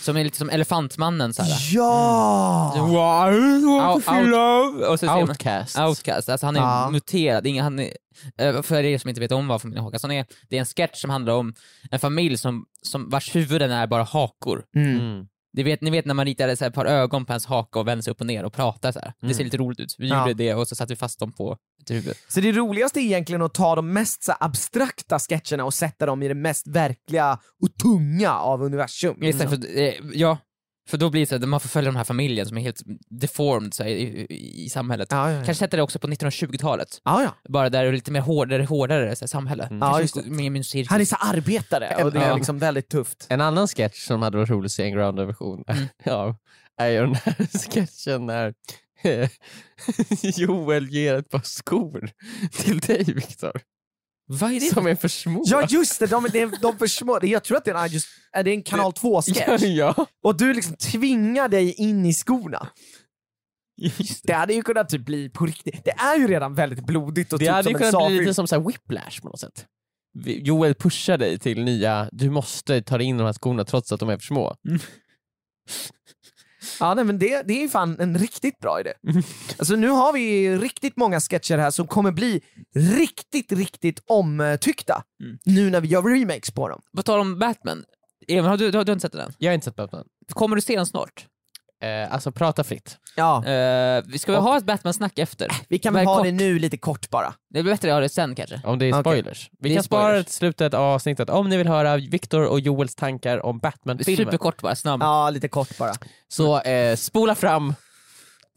Som är lite som Elefantmannen såhär. Ja! Out, out, och så ser man- Outcast. Outcast, alltså han är Ja. muterad. Ingen, han är, eh, för er som inte vet om vad familjen Håkansson är, det är en sketch som handlar om en familj som, som vars huvuden är bara hakor. Mm. Mm. Ni vet, ni vet när man ritar så här ett par ögon på ens haka och vänder sig upp och ner och pratar så här. Det ser lite roligt ut. Vi Ja. gjorde det och så satte vi fast dem på ett huvud. Så det roligaste är egentligen att ta de mest så här, abstrakta sketcherna och sätta dem i det mest verkliga och tunga av universum. Istället för, eh, ja, för då blir det så att man får följa den här familjen som är helt deformed så här, i, i, i samhället. Ja, ja, ja. Kanske sätta det också på 1920-talet. Ja, ja. Bara där det är lite mer hårdare, hårdare så här, samhälle. Ja, Kanske just mer cirkus. Han är så arbetare och det är Ja. liksom väldigt tufft. En annan sketch som hade varit rolig att se en grounded version Mm. ja, är ju den här sketchen när Joel ger ett par skor till dig Viktor. Vad är det? Som är för små. Ja just det, de, de, de för små. Jag tror att det är en, just, är det en kanal 2-sketch. ja, ja. Och du liksom tvingar dig in i skorna. Just Det hade ju kunnat typ bli på riktigt. Det är ju redan väldigt blodigt och Det typ hade ju kunnat bli lite som så här whiplash på något sätt. Joel pushar dig till nya, du måste ta dig in i de här skorna trots att de är för små. Ja nej, men det, det är ju fan en riktigt bra idé. Alltså nu har vi riktigt många sketcher här som kommer bli riktigt, riktigt omtyckta. Mm. Nu när vi gör remakes på dem. På tal om Batman, Emil, har du, du, har, du har inte sett den? Jag har inte sett Batman. Kommer du se den snart? Eh, alltså prata fritt. Ja, Eh, vi ska väl ha ett Batman-snack efter? vi kan väl ha kort. det nu lite kort bara. Det blir bättre att ha det sen kanske. Om det är spoilers. Vi Det kan spara till slutet av avsnittet om ni vill höra Viktor och Joels tankar om Batman-filmen. Superkort bara, snabb. Ja, lite kort bara. Så eh, spola fram.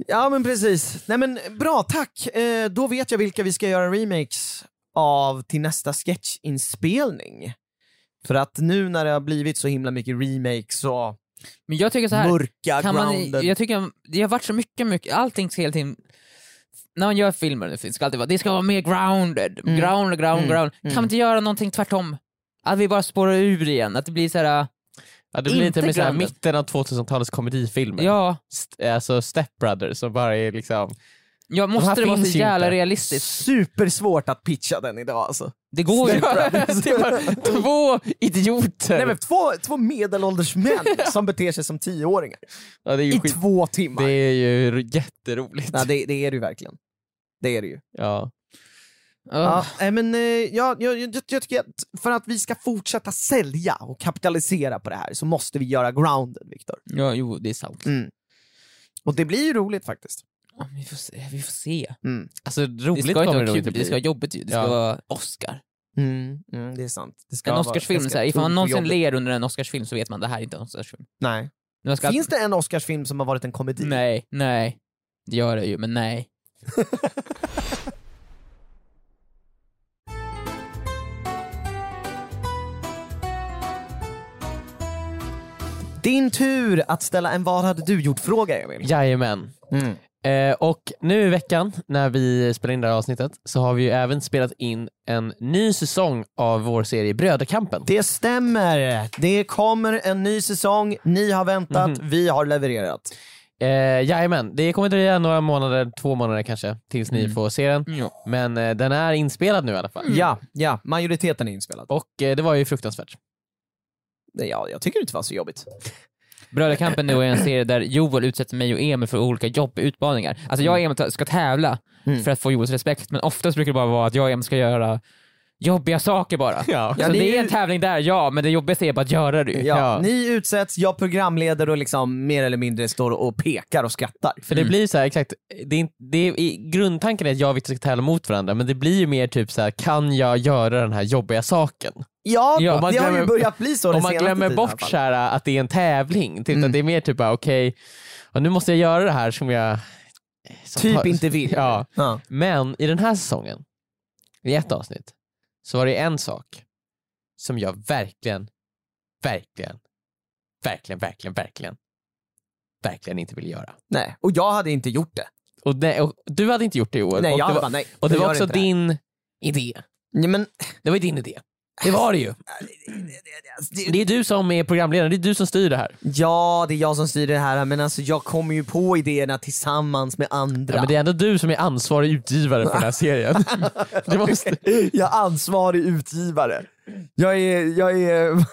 Ja men precis. Nej men bra, tack. Eh, då vet jag vilka vi ska göra remakes av till nästa sketchinspelning. För att nu när det har blivit så himla mycket remakes och Men jag tycker så här, mörka, kan man, jag tycker det har varit så mycket, mycket, allting ska hela tiden när man gör filmer, det ska alltid vara, det ska vara mer grounded, Mm. ground, ground, Mm. ground. Mm. Kan man inte göra någonting tvärtom? Att vi bara spårar ur igen, att det blir såhär, Ja, det blir Inte lite med så här, mitten av 2000-talets komedifilmer. ja, St- alltså Step Brothers som bara är liksom... ja här måste det vara så finns jävla inte. realistiskt? Supersvårt att pitcha den idag alltså. Det går ju det var två idioter! Nej men två, två medelålders män som beter sig som tioåringar ja, i skit... två timmar. Det är ju jätteroligt. Ja, det, det är det ju verkligen. Det är det ju. Ja. Ja, nej, men, eh, jag, jag, jag, jag tycker att för att vi ska fortsätta sälja och kapitalisera på det här så måste vi göra grounded, Viktor. ja, jo det är sant. Mm. Och det blir ju roligt faktiskt. Ja, vi, får se, vi får se. Alltså Det roligt ska kommer det nog inte det ska vara bli. jobbigt ju. Det ska Ja. vara Oscar. Mm, mm, det är sant. Det ska En Oscarsfilm, det ifall man någonsin jobbigt. ler under en Oscarsfilm så vet man det här är inte en Oscarsfilm. Nej. Ska- Finns det en Oscarsfilm som har varit en komedi? Nej, nej. Det gör det ju, men nej. Din tur att ställa en vad hade du gjort-fråga Emil. Jajamän. Mm. Eh, och nu i veckan när vi spelar in det här avsnittet så har vi ju även spelat in en ny säsong av vår serie Bröderkampen. Det stämmer. Det kommer en ny säsong, ni har väntat, Mhm. vi har levererat. Eh, jajamän, det kommer dröja några månader, två månader kanske, tills ni får se den. Ja. Men eh, den är inspelad nu i alla fall. Ja, ja, majoriteten är inspelad. Och eh, det var ju fruktansvärt. Ja, jag tycker det inte var så jobbigt. Bröderkampen då är en serie där Joel utsätter mig och Emil för olika jobbiga utmaningar. Alltså jag och Emil ska tävla Mm. för att få Joels respekt, men oftast brukar det bara vara att jag och Emil ska göra jobbiga saker bara. Ja. Ja, så ni- det är en tävling där, ja, men det jobbigaste är bara att göra det. Ja, Ja. Ni utsätts, jag programleder och liksom mer eller mindre står och pekar och skrattar. För det blir så här, exakt, det är, det är, i grundtanken är att jag och Victor ska tävla mot varandra, men det blir ju mer typ så här: kan jag göra den här jobbiga saken? Ja, Ja, det har ju glömmer- börjat bli så Om man glömmer tiden bort så här, att det är en tävling, typ Mm. att det är mer typ bara okej, ja, nu måste jag göra det här som jag som Typ har- inte vill. Ja. Ja. Men i den här säsongen, i ett avsnitt, så var det en sak som jag verkligen, verkligen, verkligen, verkligen, verkligen, verkligen inte ville göra. Nej, och jag hade inte gjort det. Och, det, och du hade inte gjort det Joel. Nej, och jag det var, bara, nej. och det var också det. din idé. Ja, men, Det var ju din idé. Det var det ju. Det är du som är programledare, det är du som styr det här. ja, det är jag som styr det här, men alltså jag kommer ju på idéerna tillsammans med andra. Ja, men det är ändå du som är ansvarig utgivare för den här serien. Måste, Jag är ansvarig utgivare. Jag är, jag är...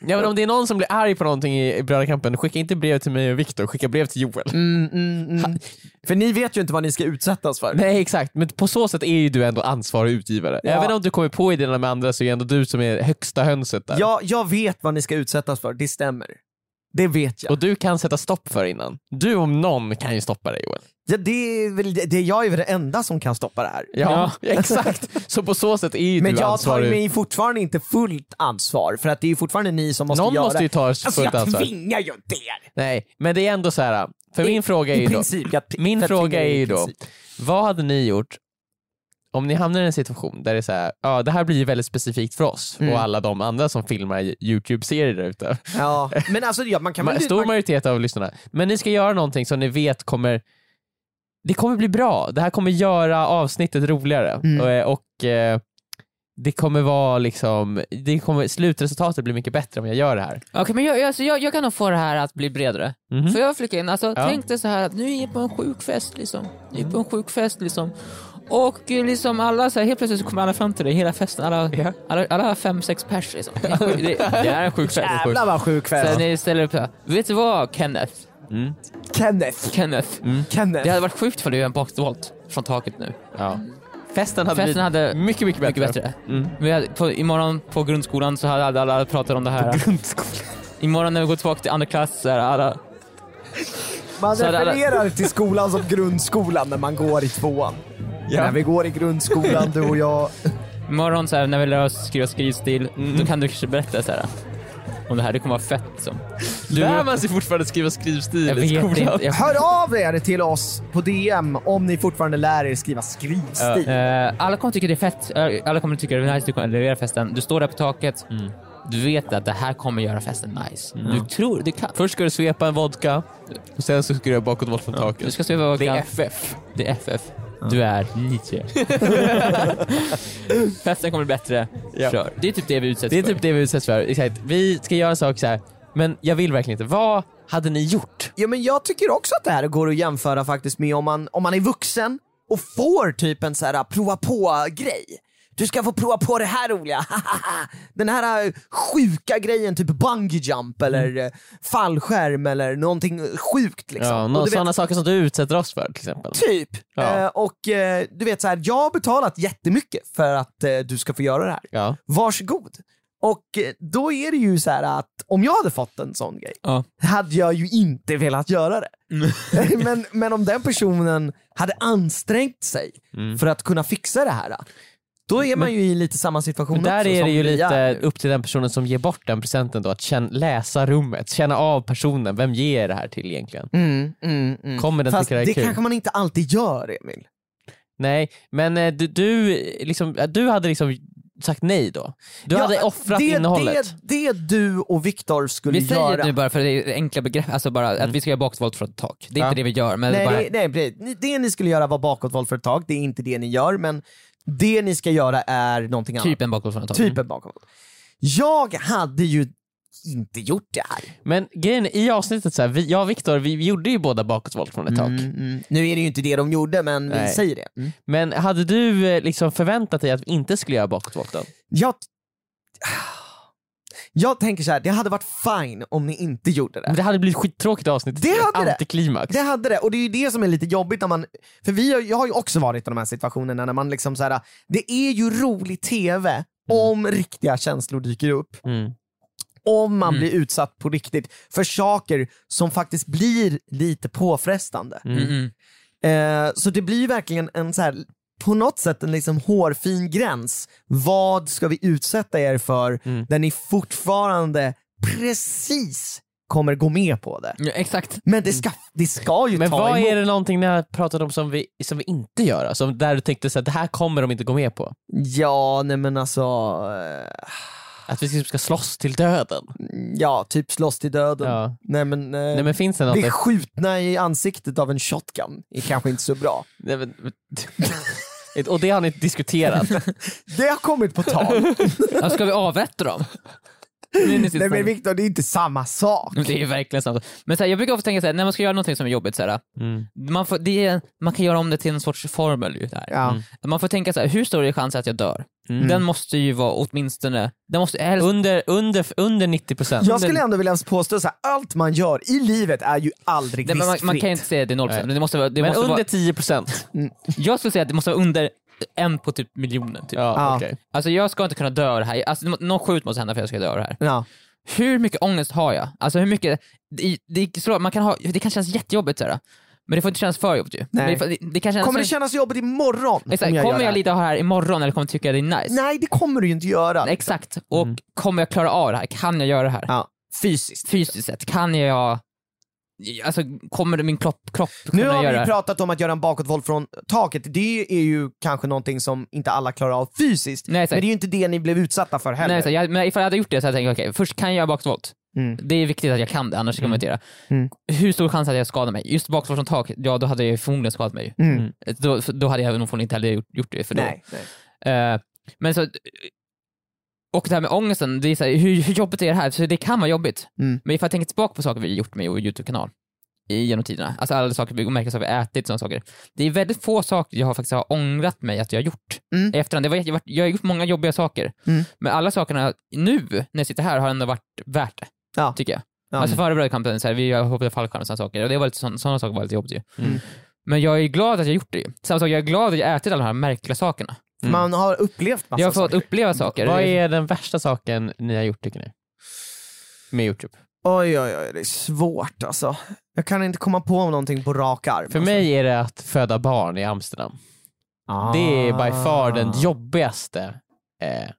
ja, men om det är någon som blir arg på någonting i, i Bröderkampen, skicka inte brev till mig och Viktor, skicka brev till Joel. Mm, mm, mm. För ni vet ju inte vad ni ska utsättas för. Nej exakt, men på så sätt är ju du ändå ansvarig utgivare. Ja. Även om du kommer på idéerna med andra så är det ändå du som är högsta hönset där. Jag, jag vet vad ni ska utsättas för, det stämmer. Det vet jag. Och du kan sätta stopp för innan. Du om någon kan ju stoppa dig Joel. Ja, det är väl, det, det, jag är väl den enda som kan stoppa det här. Ja, exakt. Så på så sätt är ju Men du jag tar ansvarig. mig fortfarande inte fullt ansvar, för att det är ju fortfarande ni som måste Någon göra måste ju ta Alltså fullt jag ansvar. tvingar ju inte er! Nej, men det är ändå så här. för min fråga är I ju då, princip, jag, min jag fråga är i ju då, princip. vad hade ni gjort om ni hamnar i en situation där det är så här, ja det här blir väldigt specifikt för oss Mm. och alla de andra som filmar YouTube-serier där ute. Ja, men alltså ja, man kan Ma- väl... Stor man, majoritet av lyssnarna. Men ni ska göra någonting som ni vet kommer det kommer bli bra. Det här kommer göra avsnittet roligare. Mm. Och, och eh, det kommer vara liksom, det kommer, slutresultatet blir mycket bättre om jag gör det här. Okej, men jag, alltså, jag, jag kan nog få det här att bli bredare. Mhm. Får jag flika in? Alltså, Ja. Tänk dig så här att nu är jag på en sjukfest liksom. Jag är på en sjukfest liksom. Och liksom alla, så här, helt plötsligt så kommer alla fram till dig, hela festen, alla, Ja. alla, alla fem, sex pers liksom. Det är, sjuk- det, det är en sjukfest. Jävlar vad sjuk Så fest. ni ställer upp så här, vet du vad Kenneth? Mm. Kenneth. Kenneth. Kenneth. Det hade varit sjukt för du gör en boxvolt från taket nu. Ja. Festen hade Festen blivit hade mycket, mycket bättre. mycket bättre. Mm. Vi hade, på, imorgon på grundskolan så hade alla, alla pratat om det här. Imorgon när vi går tillbaka till andra klass så är alla Man Så hade alla- refererar till skolan som grundskolan när man går i tvåan. När vi går i grundskolan, du och jag. Imorgon så här, när vi lär oss skriva skrivstil, Mm. då kan du kanske berätta så här om det här. Det kommer vara fett liksom. Du, Lär man sig fortfarande skriva skrivstil jag i skolan? inte. Jag, Hör av er till oss på DM om ni fortfarande lär er skriva skrivstil. Eh, alla kommer tycka det är fett. Eh, Alla kommer tycka det är nice. Du kommer leverera festen. Du står där på taket. Mm. Du vet att det här kommer göra festen nice. Du tror du kan. Först ska du svepa en vodka och sen så ska du göra bakåtvolt från Du taket. ska se vad Det är. FF. Det är FF. Du är nio. festen kommer bli bättre. Ja. Kör. Det är typ det vi utsätts Det är för. typ det vi utsätts för. Exakt. Vi ska göra en sak så här. men jag vill verkligen inte. Vad hade ni gjort? Ja men jag tycker också att det här går att jämföra faktiskt med om man, om man är vuxen och får typ en så här prova på-grej. Du ska få prova på det här roliga, den här eh, sjuka grejen, typ bungee jump eller eh, fallskärm eller någonting sjukt liksom. Ja, Och nå- du vet, sådana saker som du utsätter oss för till exempel. Typ. Ja. Eh, och eh, du vet så här, jag har betalat jättemycket för att eh, du ska få göra det här. Ja. Varsågod. Och då är det ju så här att om jag hade fått en sån grej, Ja. hade jag ju inte velat göra det. men, men om den personen hade ansträngt sig Mm. för att kunna fixa det här, då är man ju i lite samma situation Men där också är det ju lite är nu. upp till den personen som ger bort den presenten då, att känna, läsa rummet, känna av personen, vem ger det här till egentligen? Mm, mm, mm. Kommer den Fast tycka det är det kul? kanske man inte alltid gör Emil. Nej, men eh, du, du, liksom, du hade liksom sagt nej då? Du Ja, hade offrat det, innehållet? Det, det du och Viktor skulle Vi säger göra. det nu bara för det är enkla begrepp, alltså bara att vi ska göra bakåtvolt från ett tak. Det är Ja. inte det vi gör, men nej, bara, det, nej, det ni skulle göra var bakåtvolt för ett tag, det är inte det ni gör, men det ni ska göra är någonting annat. typ en bakåtvolt från ett tak. Typ en bakåtvolt. Jag hade ju inte gjort det här. Men grejen är, i avsnittet, så här, vi, jag och Viktor, vi, vi gjorde ju båda bakåtvolt från ett tak. Mm, mm. Nu är det ju inte det de gjorde, men vi Nej. säger det. Mm. Men hade du eh, liksom förväntat dig att vi inte skulle göra bakåtvolten? Jag, jag tänker så här, det hade varit fine om ni inte gjorde det. Men det hade blivit skittråkigt avsnitt. Det hade det. Antiklimax. Det hade det, och det är ju det som är lite jobbigt när man, för vi har, jag har ju också varit i de här situationerna när man liksom så här, det är ju rolig TV om riktiga känslor dyker upp. Mm. Om man Mm. blir utsatt på riktigt för saker som faktiskt blir lite påfrestande. Mm. Mm, mm. Eh, så det blir verkligen en så här, på något sätt en liksom hårfin gräns. Vad ska vi utsätta er för Mm. där ni fortfarande precis kommer gå med på det? Ja, exakt. Men det ska, det ska ju Men ta vad emot. är det någonting ni har pratat om som vi, som vi inte gör? Alltså, där du tänkte att det här kommer de inte gå med på? Ja, nej men alltså, eh, Att vi ska- ska slåss till döden? ja typ slåss till döden. Ja. Nej men, eh, Nej men finns det något? bli skjutna i ansiktet av en shotgun är kanske inte så bra. Nej, men, och det har ni diskuterat? Det har kommit på tal. Ja, ska vi avrätta dem? Nej men Viktor, det är inte samma sak. Det är verkligen sant. Men så här, jag brukar ofta tänka så här, när man ska göra någonting som är jobbigt, så här, Mm. man, får, det är, man kan göra om det till en sorts formel. Ju, där. Ja. Man får tänka så här, hur stor är chansen att jag dör? Mm. Den måste ju vara åtminstone, den måste helst, Under, under, under 90%? Jag skulle ändå vilja påstå att allt man gör i livet är ju aldrig Nej, men man, riskfritt. man kan ju inte säga att det är 0%, Nej. men det måste vara, det Men måste under vara, 10%? jag skulle säga att det måste vara under en på typ miljonen. Typ. Ja, Ja. okej. Alltså jag ska inte kunna dö av det här, alltså, något sjukt måste hända för att jag ska dö av det här. Ja. Hur mycket ångest har jag? Alltså hur mycket, det, det, så, man kan ha, det kan kännas jättejobbigt såhär. Men det får inte kännas för jobbigt ju. Nej. Men Det, får- det, det kan kännas Kommer det kännas jobbigt imorgon? Exakt, jag kommer jag det lida av det här imorgon eller kommer jag tycka det är nice? Nej, det kommer du ju inte göra. Exakt, och kommer jag klara av det här? Kan jag göra det här? Ja. Fysiskt. Fysiskt sett, kan jag... Alltså kommer min kropp, kropp kunna Nu har göra vi pratat om att göra en bakåtvolt från taket, det är ju kanske någonting som inte alla klarar av fysiskt, Nej, men det är ju inte det ni blev utsatta för heller. Nej, jag, men ifall jag hade gjort det så hade jag tänkt okej, först kan jag göra bakåtvolt. Mm. Det är viktigt att jag kan det, annars kommer jag inte göra. Mm. Hur stor chans att jag skadar mig? Just bakåtvolt från tak, ja då hade jag förmodligen skadat mig. Mm. Då, då hade jag nog förmodligen inte heller gjort, gjort det för då. Nej, nej. Eh, men så, och det här med ångesten, det är så här, hur, hur jobbigt är det här? Så det kan vara jobbigt. Mm. Men ifall jag tänker tillbaka på saker vi har gjort med vår YouTube-kanal i- genom tiderna, alltså alla saker vi märker saker vi har ätit, sådana saker. Det är väldigt få saker jag har faktiskt har ångrat mig att jag har gjort. Mm. Efterhand, det var, jag, jag har gjort många jobbiga saker, Mm. men alla sakerna nu, när jag sitter här, har ändå varit värt det. Ja. Tycker jag. Ja. Alltså före brödkampen, så här, vi hoppade fallskärm och sådana saker, och det var lite, sån- sådana saker var lite jobbigt ju. Mm. Men jag är glad att jag gjort det ju. Samma sak, jag är glad att jag ätit alla de här märkliga sakerna. Mm. Man har upplevt massa Jag har fått saker. uppleva saker. Vad är den värsta saken ni har gjort tycker ni? Med Youtube? Oj, oj, oj, det är svårt alltså. Jag kan inte komma på någonting på rak arm. För alltså. mig är det att föda barn i Amsterdam. ah. Det är by far den jobbigaste, eh,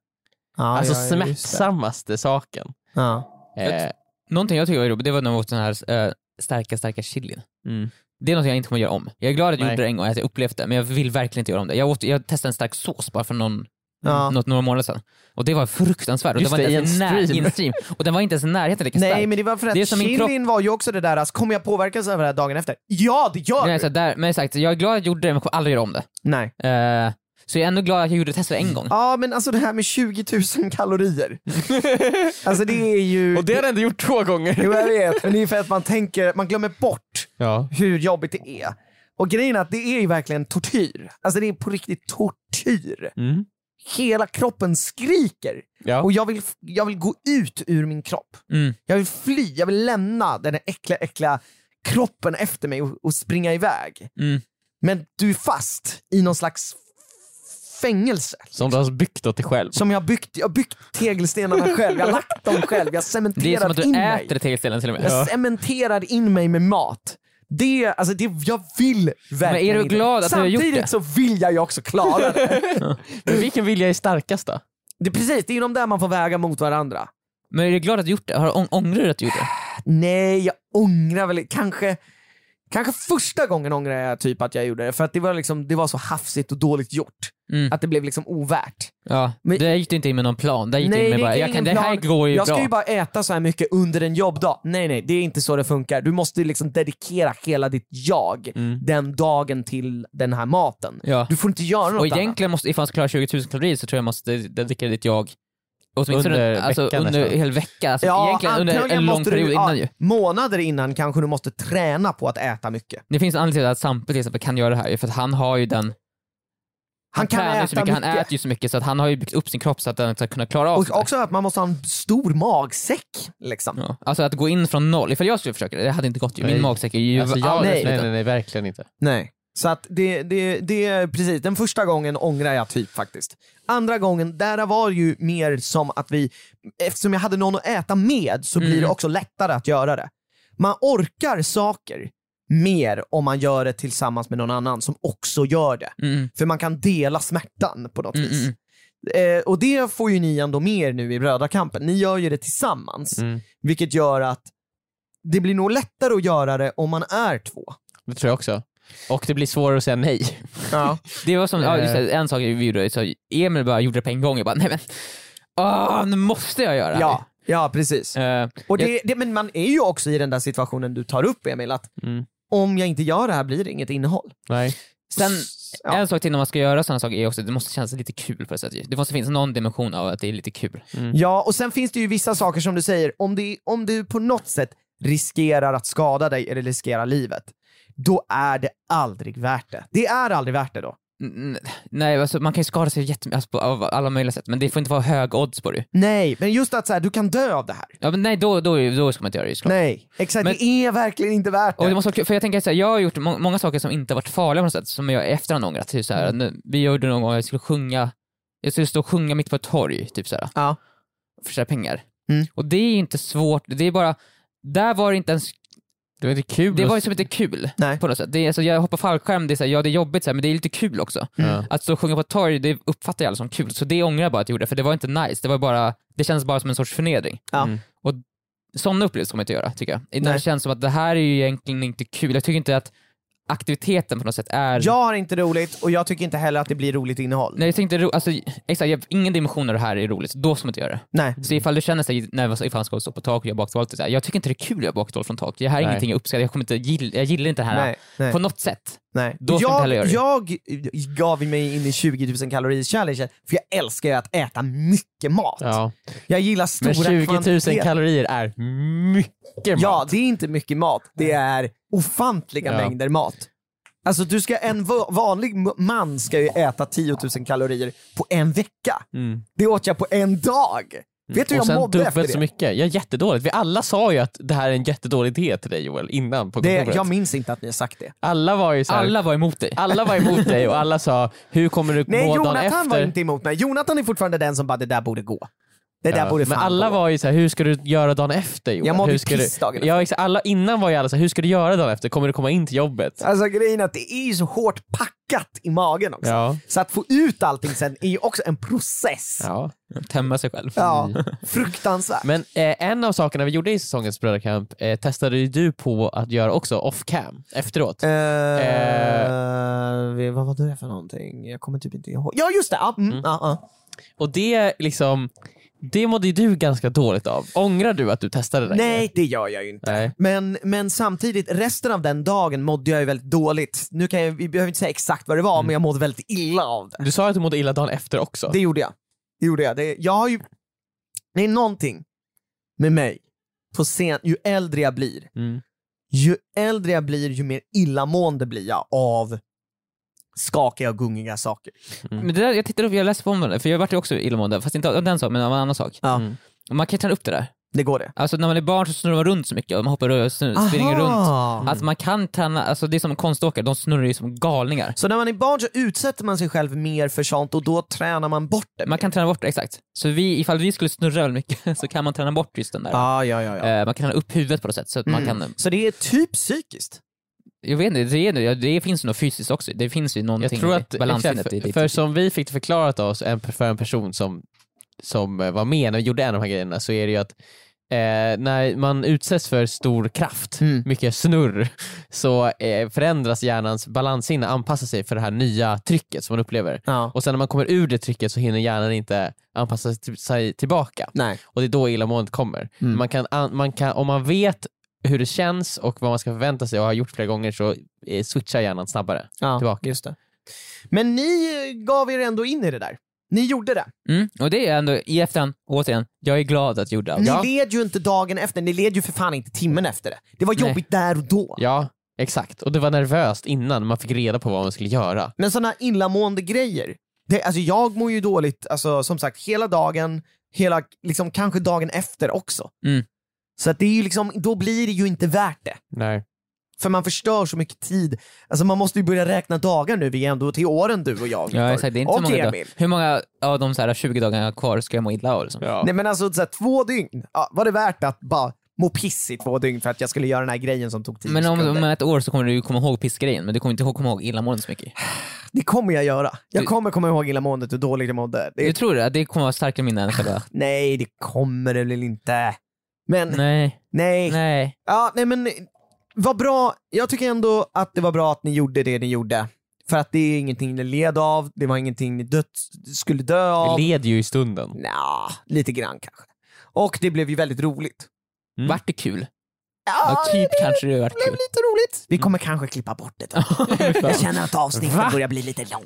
ah, alltså ja, smärtsammaste saken. Ja. Eh, Någonting jag tycker var jobbigt, det var när jag åt den här äh, starka, starka chilin. mm. Det är något jag inte kommer göra om. Jag är glad att jag Nej. gjorde det en gång, att jag upplevt det, men jag vill verkligen inte göra om det. Jag, åt, jag testade en stark sås bara för någon, Ja. något, några månader sedan. Och det var fruktansvärt. Och Just det var det, inte ens i en när- stream. i en stream. Och den var inte ens i närheten lika stark. Nej men det var för att Det är som min chilin var ju också det där, alltså, kommer jag påverkas av det här dagen efter? Ja det gör Nej, du! så där, men exakt, jag är glad att jag gjorde det, men jag kommer aldrig göra om det. Nej. Eh, så jag är ändå glad att jag gjorde testet en gång. Ja men alltså det här med 20 000 kalorier. alltså det är ju... Och det har du ändå gjort två gånger. Jo jag vet, men det är för att man tänker, man glömmer bort Ja. hur jobbigt det är. Och grejen är att det är ju verkligen tortyr. Alltså det är på riktigt tortyr. Mm. Hela kroppen skriker. Ja. Och jag vill, jag vill gå ut ur min kropp. Mm. Jag vill fly, jag vill lämna den här äckliga, äckliga kroppen efter mig och, och springa iväg. Mm. Men du är fast i någon slags fängelse. Som du har byggt åt dig själv. Som jag har byggt, jag har byggt tegelstenarna själv, jag har lagt dem själv, jag har Det är som cementerat att du in mig. äter tegelstenen till och med. Jag cementerar in mig med mat. Det, alltså det, jag vill verkligen är du glad att du har gjort Samtidigt det? så vill jag ju också klara det. Men vilken vilja är starkast då? det är precis, det är ju de där man får väga mot varandra. Men är du glad att du gjort det? Har du ång- ångrar du att du gjorde det? Nej, jag ångrar väl kanske Kanske första gången ångrar jag typ att jag gjorde det, för att det var, liksom, det var så hafsigt och dåligt gjort. Mm. Att det blev liksom ovärt. Ja, Men- där gick du inte in med någon plan. Där gick du in med det bara, jag kan, ingen det här plan. går ju Jag bra. ska ju bara äta så här mycket under en jobbdag. Nej nej, det är inte så det funkar. Du måste liksom dedikera hela ditt jag den dagen till den här maten. Ja. Du får inte göra något Och annat. egentligen, måste, ifall man ska klara 20 000 kalorier så tror jag måste dedikera ditt jag åtminstone Under alltså, veckan under hel vecka. Alltså, egentligen under en lång period du, innan ja, ju. Månader innan kanske du måste träna på att äta mycket. Det finns en anledning till att Sampe till exempel kan göra det här, för att han har ju den Han kan tränar ju äta så mycket, han mycket. äter ju så mycket så att han har ju byggt upp sin kropp så att den ska kunna klara av Och där. också att man måste ha en stor magsäck. Liksom. Ja. Alltså att gå in från noll, ifall jag skulle försöka det, det hade inte gått ju. Min Nej. magsäck är ju Alltså, jag, nej, nej, liten. nej, verkligen inte. Nej. Så att det, det, det precis, den första gången ångrar jag typ faktiskt. Andra gången, där var ju mer som att vi, eftersom jag hade någon att äta med så blir det Mm. också lättare att göra det. Man orkar saker mer om man gör det tillsammans med någon annan som också gör det. Mm, För man kan dela smärtan på något mm, vis. mm. Eh, och det får ju ni ändå mer nu i brödrakampen. Ni gör ju det tillsammans, Mm. vilket gör att det blir nog lättare att göra det om man är två. Det tror jag också. Och det blir svårare att säga nej. Ja. Det var som, ja, just Eh. det, en sak vi gjorde, så Emil bara gjorde det på en gång, jag bara nej men, åh, nu måste jag göra det Ja, ja precis. Eh, Och det, det, men man är ju också i den där situationen du tar upp Emil, att Mm. om jag inte gör det här blir det inget innehåll. Nej. Sen, Ja. en sak till när man ska göra sådana saker är också att det måste kännas lite kul på ett sätt. Det måste finnas någon dimension av att det är lite kul. Ja, och sen finns det ju vissa saker som du säger, om, det, om du på något sätt riskerar att skada dig eller riskerar livet, då är det aldrig värt det. Det är aldrig värt det då. Nej, alltså, man kan ju skada sig jättemycket alltså, på alla möjliga sätt, men det får inte vara hög odds på det. Nej, men just att så här, du kan dö av det här. Ja, men nej, då, då, då ska man inte göra det såklart. Nej, exakt. Men- det är verkligen inte värt det. Och det måste för jag tänker så här, jag har gjort må- många saker som inte har varit farliga på något sätt, som jag i efterhand ångrat. Typ så här, Mm. vi gjorde någon gång, jag skulle sjunga, jag skulle stå och sjunga mitt på ett torg, typ så här, Ja. för så här pengar. Mm. Och det är inte svårt, det är bara, där var det inte ens Det var inte kul. Det var ju som inte kul Nej. på något sätt. Det är, alltså, jag hoppar fallskärm, det är, så här, ja det är jobbigt så här, men det är lite kul också. Ja. Att stå och sjunga på ett torg, det uppfattar jag alla som kul, så det ångrar jag bara att jag gjorde, för det var inte nice. Det var bara, det kändes bara som en sorts förnedring. Ja. Mm. Och sådana upplevelser ska man inte göra, tycker jag. När det känns som att det här är ju egentligen inte kul. Jag tycker inte att aktiviteten på något sätt är... Jag har inte roligt och jag tycker inte heller att det blir roligt innehåll. Nej, jag tänkte, ro- alltså, exakt, ingen dimension av det här är roligt, då ska man inte göra det. Nej. Så ifall du känner sig nervös ifall han ska stå på tak och göra här, jag tycker inte det är kul att göra bakåtvolt från tak. Det här är Nej. ingenting jag uppskattar, jag, kommer inte gilla, jag gillar inte det här Nej, nej. på något sätt. Nej. Då ska jag, heller jag gav mig in i 20 000 kalorier challenge för jag älskar ju att äta mycket mat. Ja. Jag gillar stora Men 20 000 kvantiteter. kalorier är mycket mat. Ja, det är inte mycket mat. Det är ofantliga Ja. mängder mat. Alltså du ska, en va- vanlig man ska ju äta 10 000 kalorier på en vecka. Mm. Det åt jag på en dag. Vet du hur Och jag sen mådde efter det? så mycket. Ja, jättedåligt. Vi alla sa ju att det här är en jättedålig idé till dig Joel, innan på det kontoret. jag minns inte att ni har sagt det. Alla var ju så här, Alla var emot dig. alla var emot dig och alla sa, hur kommer du Nej, må dagen Jonathan efter? var inte emot mig. Jonathan är fortfarande den som bara, det där borde gå. Det där Ja, borde men fan alla gå. var ju så här, hur ska du göra dagen efter Joel? Jag mådde hur ska piss du... dagen efter. ja, alla, Innan var ju alla så här, hur ska du göra dagen efter? Kommer du komma in till jobbet? Alltså grejen är att det är ju så hårt packat i magen också. Ja. Så att få ut allting sen är ju också en process. ja. Tämma sig själv. Ja, fruktansvärt. Men eh, en av sakerna vi gjorde i säsongens brödrakamp eh, testade ju du på att göra också off-cam efteråt. Eh, vi- vad var det för någonting? Jag kommer typ inte ihåg. Ja just det! Ja, mm, ja, ja. Och det liksom, det mådde ju du ganska dåligt av. Ångrar du att du testade det? Nej, det gör jag ju inte. Nej. Men, men samtidigt, resten av den dagen mådde jag ju väldigt dåligt. Nu kan jag, vi behöver inte säga exakt vad det var, men jag mådde väldigt illa av det. Du sa att du mådde illa dagen efter också. Det gjorde jag. Det gjorde jag. Det, jag har ju... Det är någonting med mig, på scen, ju äldre jag blir, Mm. ju äldre jag blir ju mer illamående blir jag av skakiga och gungiga saker. Mm. Men det där, jag tittade upp, jag läste på om det, för jag vart ju också illamående, fast inte av den saken, men av en annan sak. Ja. Mm. Och man kan träna upp det där. Det går det. Alltså när man är barn så snurrar man runt så mycket man hoppar och springer runt. Alltså man kan träna, alltså det är som konståkare, de snurrar ju som galningar. Så när man är barn så utsätter man sig själv mer för sånt och då tränar man bort det. Man kan träna bort det, exakt. Så vi, ifall vi skulle snurra väldigt mycket så kan man träna bort just den där. Ja, ja, ja. ja. Eh, man kan träna upp huvudet på något sätt så att man Mm. kan, Så det är typ psykiskt? Jag vet inte, det, är, det, det finns ju något fysiskt också. Det finns ju någonting Jag tror att, i balanssinnet exakt, för, för som vi fick förklarat oss en, för en person som, som eh, var med när vi gjorde en av de här grejerna så är det ju att eh, när man utsätts för stor kraft, Mm. mycket snurr, så eh, förändras hjärnans balanssinne, anpassa sig för det här nya trycket som man upplever. Ja. Och sen när man kommer ur det trycket så hinner hjärnan inte anpassa sig- tillbaka. Nej. Och det är då illamåendet kommer. Mm. Man kan, an- man kan, om man vet hur det känns och vad man ska förvänta sig och har gjort flera gånger så eh, switchar hjärnan snabbare. Ja, Tillbaka. just det. Men ni eh, gav er ändå in i det där. Ni gjorde det. Mm, och det är ändå, i efterhand, återigen, jag är glad att jag gjorde allt. Ni Ja. led ju inte dagen efter, ni led ju för fan inte timmen efter det. Det var Nej. jobbigt där och då. Ja, exakt. Och det var nervöst innan man fick reda på vad man skulle göra. Men sådana illamående grejer, det, alltså jag mår ju dåligt, alltså, som sagt, hela dagen, hela, liksom, kanske dagen efter också. Mm. Så att det är ju liksom, då blir det ju inte värt det. Nej. För man förstör så mycket tid. Alltså man måste ju börja räkna dagar nu, vi är ändå till åren du och jag. Ja, exakt, det är inte så och många dagar. Emil. Hur många av de så här 20 dagarna kvar ska jag må illa av? Liksom? Ja. Nej men alltså så här, två dygn, ja, var det värt att bara må piss i två dygn för att jag skulle göra den här grejen som tog tio Men om, om ett år så kommer du komma ihåg pissgrejen, men du kommer inte ihåg, komma ihåg illamåendet så mycket. Det kommer jag göra. Jag Du- kommer komma ihåg illamåendet, hur dåligt jag mådde. Det, Du tror det? Det kommer vara starkare minnen än själva... Nej, det kommer det väl inte. Men, nej. Nej, nej. Ja, nej men, vad bra. Jag tycker ändå att det var bra att ni gjorde det ni gjorde. För att det är ingenting ni led av, det var ingenting ni dött, skulle dö av. Det leder ju i stunden. Nja, lite grann kanske. Och det blev ju väldigt roligt. Mm. Vart det kul? Ja, Ja, typ kanske det vart det blev kul. lite roligt. Vi kommer kanske klippa bort det då. Jag känner att avsnitten Va? börjar bli lite långa.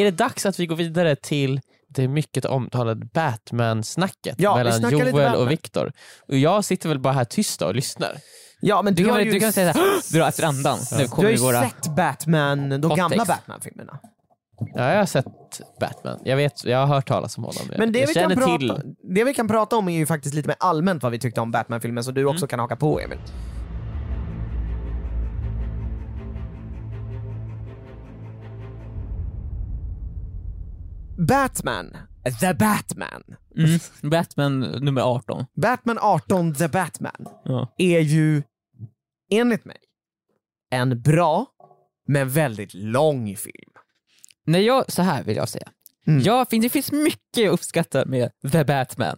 Är det dags att vi går vidare till det mycket omtalade Batman-snacket Ja, mellan Joel och Viktor? Och jag sitter väl bara här tyst och lyssnar. Ja, men Du du, kan, har ju, du kan säga såhär, dra efter andan. Nu du har ju våra... sett Batman, de Hot gamla. Batman-filmerna. Ja, jag har sett Batman. Jag, vet, jag har hört talas om honom. Men det jag vi, kan prata, till... det vi kan prata om är ju faktiskt lite mer allmänt vad vi tyckte om Batman-filmen, så du också Mm. kan haka på Emil. Batman, The Batman. Mm, Batman nummer 18. Batman 18, The Batman, Ja. är ju enligt mig en bra, men väldigt lång film. När jag, så här vill jag säga. Mm. Jag, finns- det finns mycket att uppskatta med The Batman.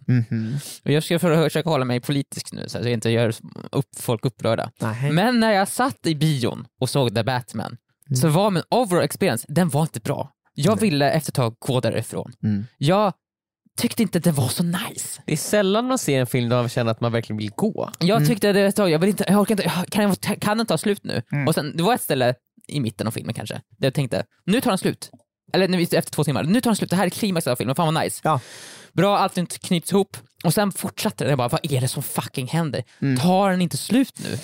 Och jag ska försöka hålla mig politisk nu så att jag inte gör upp, folk upprörda. Nej. Men när jag satt i bion och såg The Batman så var min overall experience, den var inte bra. Jag ville efter ett tag gå därifrån. Mm. Jag tyckte inte det var så nice. Det är sällan man ser en film där man känner att man verkligen vill gå. Jag tyckte det var ett tag, jag, vill inte, jag orkar inte, jag- kan, jag, kan den ta slut nu? Mm. Och sen, det var ett ställe i mitten av filmen kanske, där jag tänkte, nu tar den slut. Eller nu, efter två timmar, nu tar den slut, det här är klimaxet av filmen, fan vad nice. Ja. Bra, allting knyts ihop. Och sen fortsatte det, jag bara, vad är det som fucking händer? Mm. Tar den inte slut nu?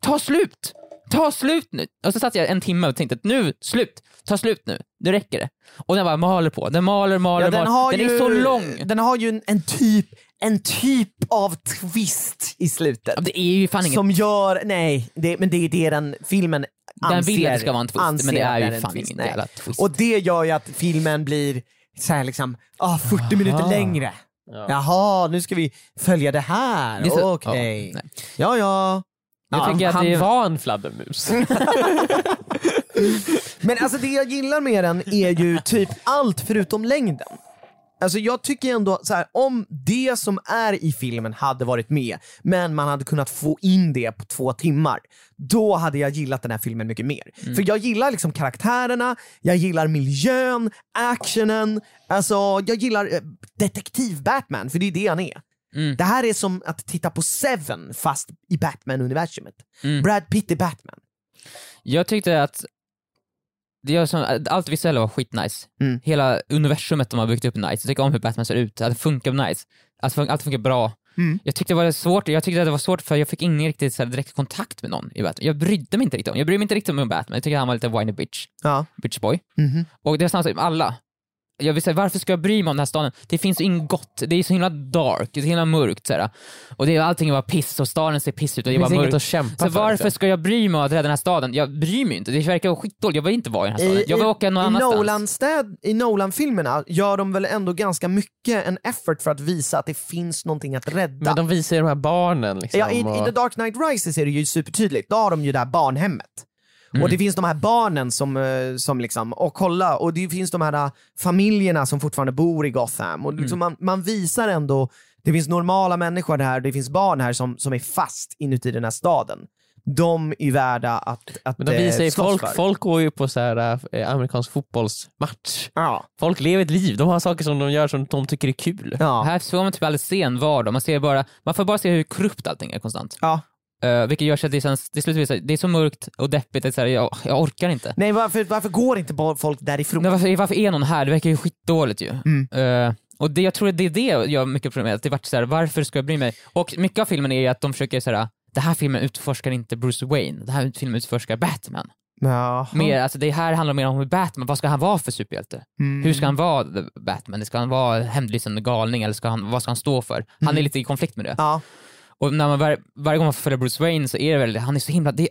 Ta slut! Ta slut nu! Och så satt jag en timme och tänkte nu, slut! Ta slut nu, nu räcker det. Och den bara maler på, den maler, maler, Ja, den maler. har den ju, är så lång. Den har ju en, en, typ, en typ av twist i slutet. Ja, Det är ju fan inget som gör, nej, det, men det är det den filmen Den anser, vill att det ska vara en twist, men det är ju en fan twist. ingen jävla twist. Och det gör ju att filmen blir så här liksom, ah, 40 minuter längre. Ja. Jaha, nu ska vi följa det här. Okej. ja, nej. Ja, ja. Jag tycker att han det var en fladdermus. Men alltså det jag gillar med den är ju typ allt förutom längden. Alltså jag tycker ändå så här, om det som är i filmen hade varit med, men man hade kunnat få in det på två timmar, då hade jag gillat den här filmen mycket mer. För jag gillar liksom karaktärerna, jag gillar miljön, actionen, alltså jag gillar eh, detektiv-Batman, för det är det han är. Mm. Det här är som att titta på Seven fast i Batman-universumet. Mm. Brad Pitt är Batman. Jag tyckte att det gör som, allt visuella var skitnice. Mm. Hela universumet de har byggt upp nice. Jag tycker om hur Batman ser ut, att det funkar nice. Att fun- allt funkar bra. Mm. Jag tyckte det var svårt, jag tyckte det var svårt för jag fick ingen riktigt så här, direkt kontakt med någon i Batman. Jag brydde mig inte riktigt om, jag brydde mig inte riktigt om Batman, jag tyckte han var lite whiny bitch, Ja. bitch boy. Mhm. Och det var samma sak med alla. Jag vill säga, varför ska jag bry mig om den här staden? Det finns inget gott, det är så himla dark, det är så himla mörkt såhär. Och det är, allting är bara piss och staden ser piss ut och det är Det bara finns inget mörkt. att kämpa Så för. varför liksom. ska jag bry mig om att rädda den här staden? Jag bryr mig inte, det verkar vara skitdåligt, jag vill inte vara i den här staden. Jag vill åka någon i, annanstans. Nolan städ, I Nolan-filmerna gör de väl ändå ganska mycket en effort för att visa att det finns någonting att rädda. Men de visar ju de här barnen liksom. Ja, i, och... I The Dark Knight Rises är det ju supertydligt, då har de ju det här barnhemmet. Mm. Och det finns de här barnen som, eh, som liksom, och kolla, och det finns de här eh, familjerna som fortfarande bor i Gotham. Och liksom Mm. man, man visar ändå, det finns normala människor här, det finns barn här som, som är fast inuti den här staden. De är värda att, att Men de visar ju eh, slåss folk, för. folk går ju på så här, eh, amerikansk fotbollsmatch. Ja. Folk lever ett liv, de har saker som de gör som de tycker är kul. Ja. Här får man typ aldrig se en vardag, man, ser bara, man får bara se hur korrupt allting är konstant. Ja. Uh, vilket gör så att det, känns, det, slutar, det är så mörkt och deppigt, att så här, jag, jag orkar inte. Nej varför, varför går inte folk därifrån? Men varför, varför är någon här? Det verkar ju skitdåligt ju. Mm. Eh, och det, jag tror att det är det jag har mycket problem med, att det vart så här, varför ska jag bry mig? Och mycket av filmen är ju att de försöker så här, det här filmen utforskar inte Bruce Wayne, det här filmen utforskar Batman. Jaha. Mer, alltså det här handlar mer om hur Batman, vad ska han vara för superhjälte? Mm. Hur ska han vara Batman? Ska han vara hämndlysande galning eller ska han, vad ska han stå för? Han Mm. är lite i konflikt med det. Ja. Och när man var, varje gång man får följa Bruce Wayne så är det väl, han är så himla, det,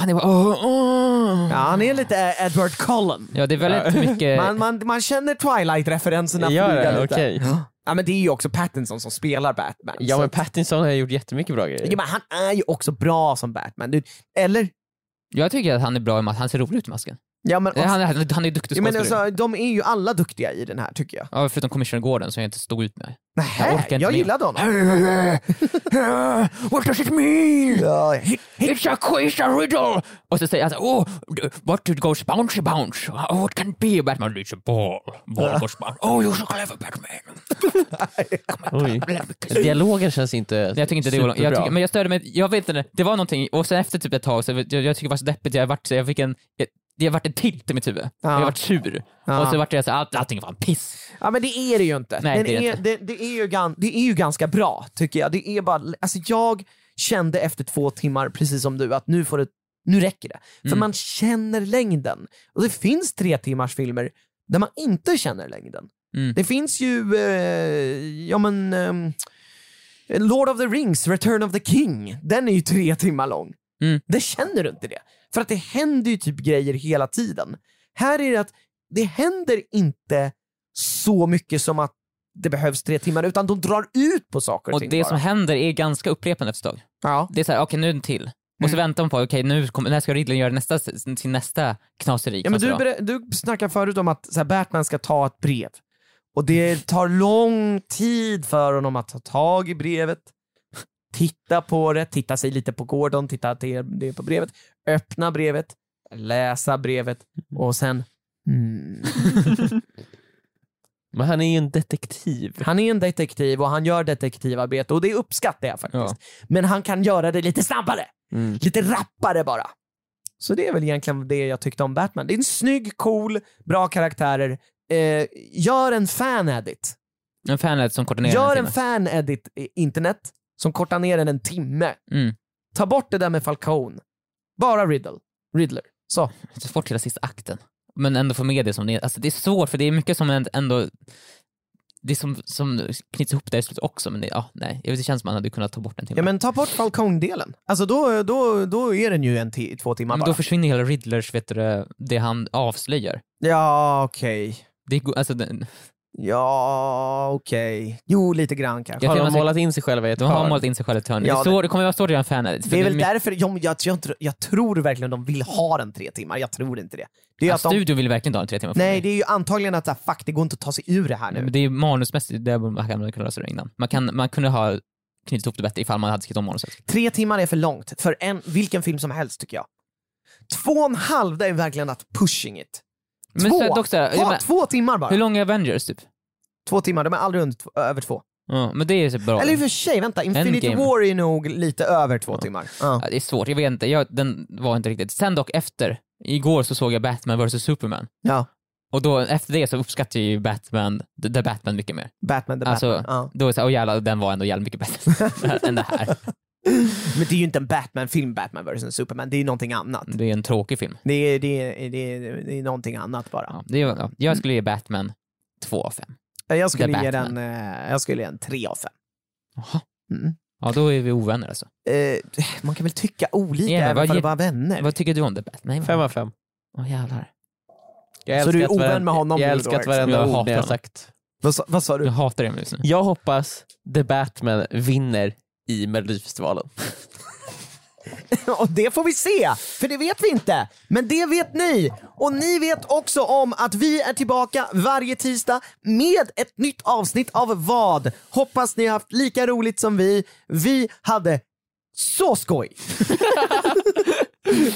han är bara åh, åh. ja, han är lite Edward Cullen. Ja det är väldigt mycket, Man, man, man känner Twilight-referenserna flyga det? lite. Okej. Ja men det är ju också Pattinson som spelar Batman. Ja så men att- Pattinson har gjort jättemycket bra grejer. ja, men han är ju också bra som Batman. Du, eller? jag tycker att han är bra i masken, han ser rolig ut i masken. Ja men, Han, är- han är duktig ja, men alltså, de är ju alla duktiga i den här tycker jag. Ja, förutom Commissioner Gordon som jag inte stod ut med. Nähä, Jag jag, med. gillade honom. What does it mean? Ja, It's a quiz, a riddle! Och så säger han så, oh, what did goes bouncy bounce? Oh, what can it be? Batman, it's a ball. Ball goes bounce. Oh, you're so clever Batman. Dialogen känns inte Jag tycker inte det var jag superbra. tycker, Men jag störde mig, jag vet inte, det var någonting, och sen efter typ ett tag, så jag, jag tycker det var så deppigt, jag vart, så jag fick en, jag, det vart en tilt i mitt huvud. Ja. Jag vart sur. Ja. Och så vart jag så allt, allting var piss. ja men det är det ju inte. Nej, det är inte. Det, det, är ju gan, det är ju ganska bra tycker jag. Det är bara, alltså jag kände efter två timmar, precis som du, att nu får det nu räcker det. För Mm. man känner längden. Och det finns tre timmars filmer där man inte känner längden. Mm. Det finns ju, eh, ja men, ehm, Lord of the Rings, Return of the King, den är ju tre timmar lång. Mm. Det känner du inte det. För att det händer ju typ grejer hela tiden. Här är det att det händer inte så mycket som att det behövs tre timmar, utan de drar ut på saker och, Och ting det bara. som händer är ganska upprepande efter ett tag. Ja. Det är såhär, okej nu är en till. Och så väntar man på, okej nu kommer, när ska Riddler göra nästa, sin nästa knaseri? Ja, men du, du snackade förut om att så här, Batman ska ta ett brev. Och det tar lång tid för honom att ta tag i brevet, titta på det, titta sig lite på Gordon, titta till det på brevet, öppna brevet, läsa brevet och sen hmm. Men han är ju en detektiv. Han är en detektiv och han gör detektivarbete och det uppskattar jag faktiskt. Men han kan göra det lite snabbare, Mm. lite rappare bara. Så det är väl egentligen det jag tyckte om Batman. Det är en snygg, cool, bra karaktärer. Eh, gör en fan-edit. En faned som ner Gör en fan-edit i internet som kortar ner den en timme. Mm. Ta bort det där med Falcone. Bara Riddle. Riddler. Så. Så fort hela sista akten. Men ändå få med det som det är. Alltså det är svårt för det är mycket som änd- ändå det som, som knyts ihop där i slutet också, men det, ja, nej. Jag vet, det känns som man hade kunnat ta bort en timme. Ja men ta bort Falcone-delen. Alltså då, då, då är den ju en två timmar men bara. då försvinner hela Riddlers, vet du, det- han avslöjar. Ja, okej. Det, går- alltså, Ja, okej. Jo, lite grann kanske. Jag Har tror de man ska- målat in sig själva i ett de har hörn? målat in sig själva i ett hörn. Ja, det, står, det kommer vara svårt att göra en fan edit, för Det är väl mycket- därför, jag, jag, jag, tror- jag tror verkligen de vill ha den tre timmar, jag tror inte det. Det är ja, att de, Studion vill verkligen ha en tre timmar nej, det är ju antagligen att så här, fuck, det går inte att ta sig ur det här nu. Men det är manusmässigt, det man kan kunna lösa det innan. Man, kan, man kunde ha knutit ihop det bättre ifall man hade skrivit om manuset. Tre timmar är för långt för en, vilken film som helst tycker jag. Två och en halv, det är verkligen att pushing it. Men två! så, dock, så här, jag Ta menar, två timmar bara. hur lång är Avengers typ? Två timmar, de är aldrig under, över två. Ja, men det är så bra. Eller i och för sig, vänta, Infinity Endgame. War är nog lite över två timmar. Ja. Ja, det är svårt, jag vet inte. Jag, den var inte riktigt. Sen dock efter, igår så såg jag Batman vs Superman. ja. Och då efter det så uppskattar jag ju Batman, The, Batman mycket mer. Batman the Alltså, Batman. Ja. Då är det såhär, åh jävlar, den var ändå jävligt mycket bättre än det här. Men det är ju inte en Batman-film, Batman vs Superman, det är ju någonting annat. Det är en tråkig film. Det är, det är, det är, det är någonting annat bara. Ja, det är, ja. Jag skulle ge Batman två av fem. Jag skulle ge den, eh, jag skulle ge den tre av fem. Jaha. Mm. Ja, då är vi ovänner alltså. Eh, man kan väl tycka olika men även om det ge- bara vänner. Vad tycker du om The Batman? Fem av fem. Åh jävlar. Jag Så du är att ovän varenda- med honom Jag älskar att varenda Jag ord hatar ni har sagt. Vad, sa- vad sa Jag du? hatar Emil just nu. Jag hoppas The Batman vinner i Melodifestivalen. Och det får vi se, för det vet vi inte. Men det vet ni. Och ni vet också om att vi är tillbaka varje tisdag med ett nytt avsnitt av vad? Hoppas ni har haft lika roligt som vi. Vi hade så skoj!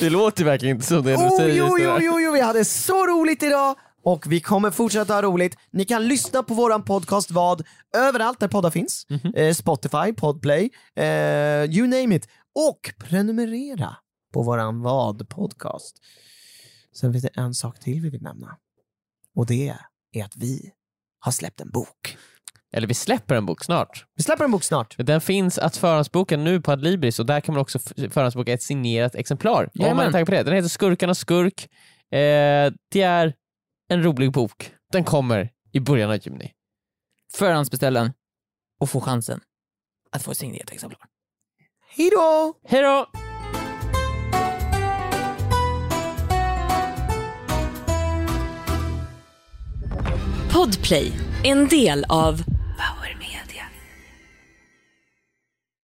Det låter verkligen inte som det du Oh, säger. jo, jo, jo, jo, vi hade så roligt idag! Och vi kommer fortsätta ha roligt. Ni kan lyssna på våran podcast Vad överallt där poddar finns. Mhm. Eh, Spotify, Podplay, eh, you name it. Och prenumerera på våran Vad-podcast. Sen finns det en sak till vi vill nämna. Och det är att vi har släppt en bok. Eller vi släpper en bok snart. Vi släpper en bok snart. Den finns att förhandsboka nu på Adlibris och där kan man också förhandsboka ett signerat exemplar. Om man är på det. Den heter Skurkarnas skurk. Eh, det är en rolig bok. Den kommer i början av juni. Förhandsbeställ den och få chansen att få ett signerat exemplar. Hej då! Hej då! Podplay, en del av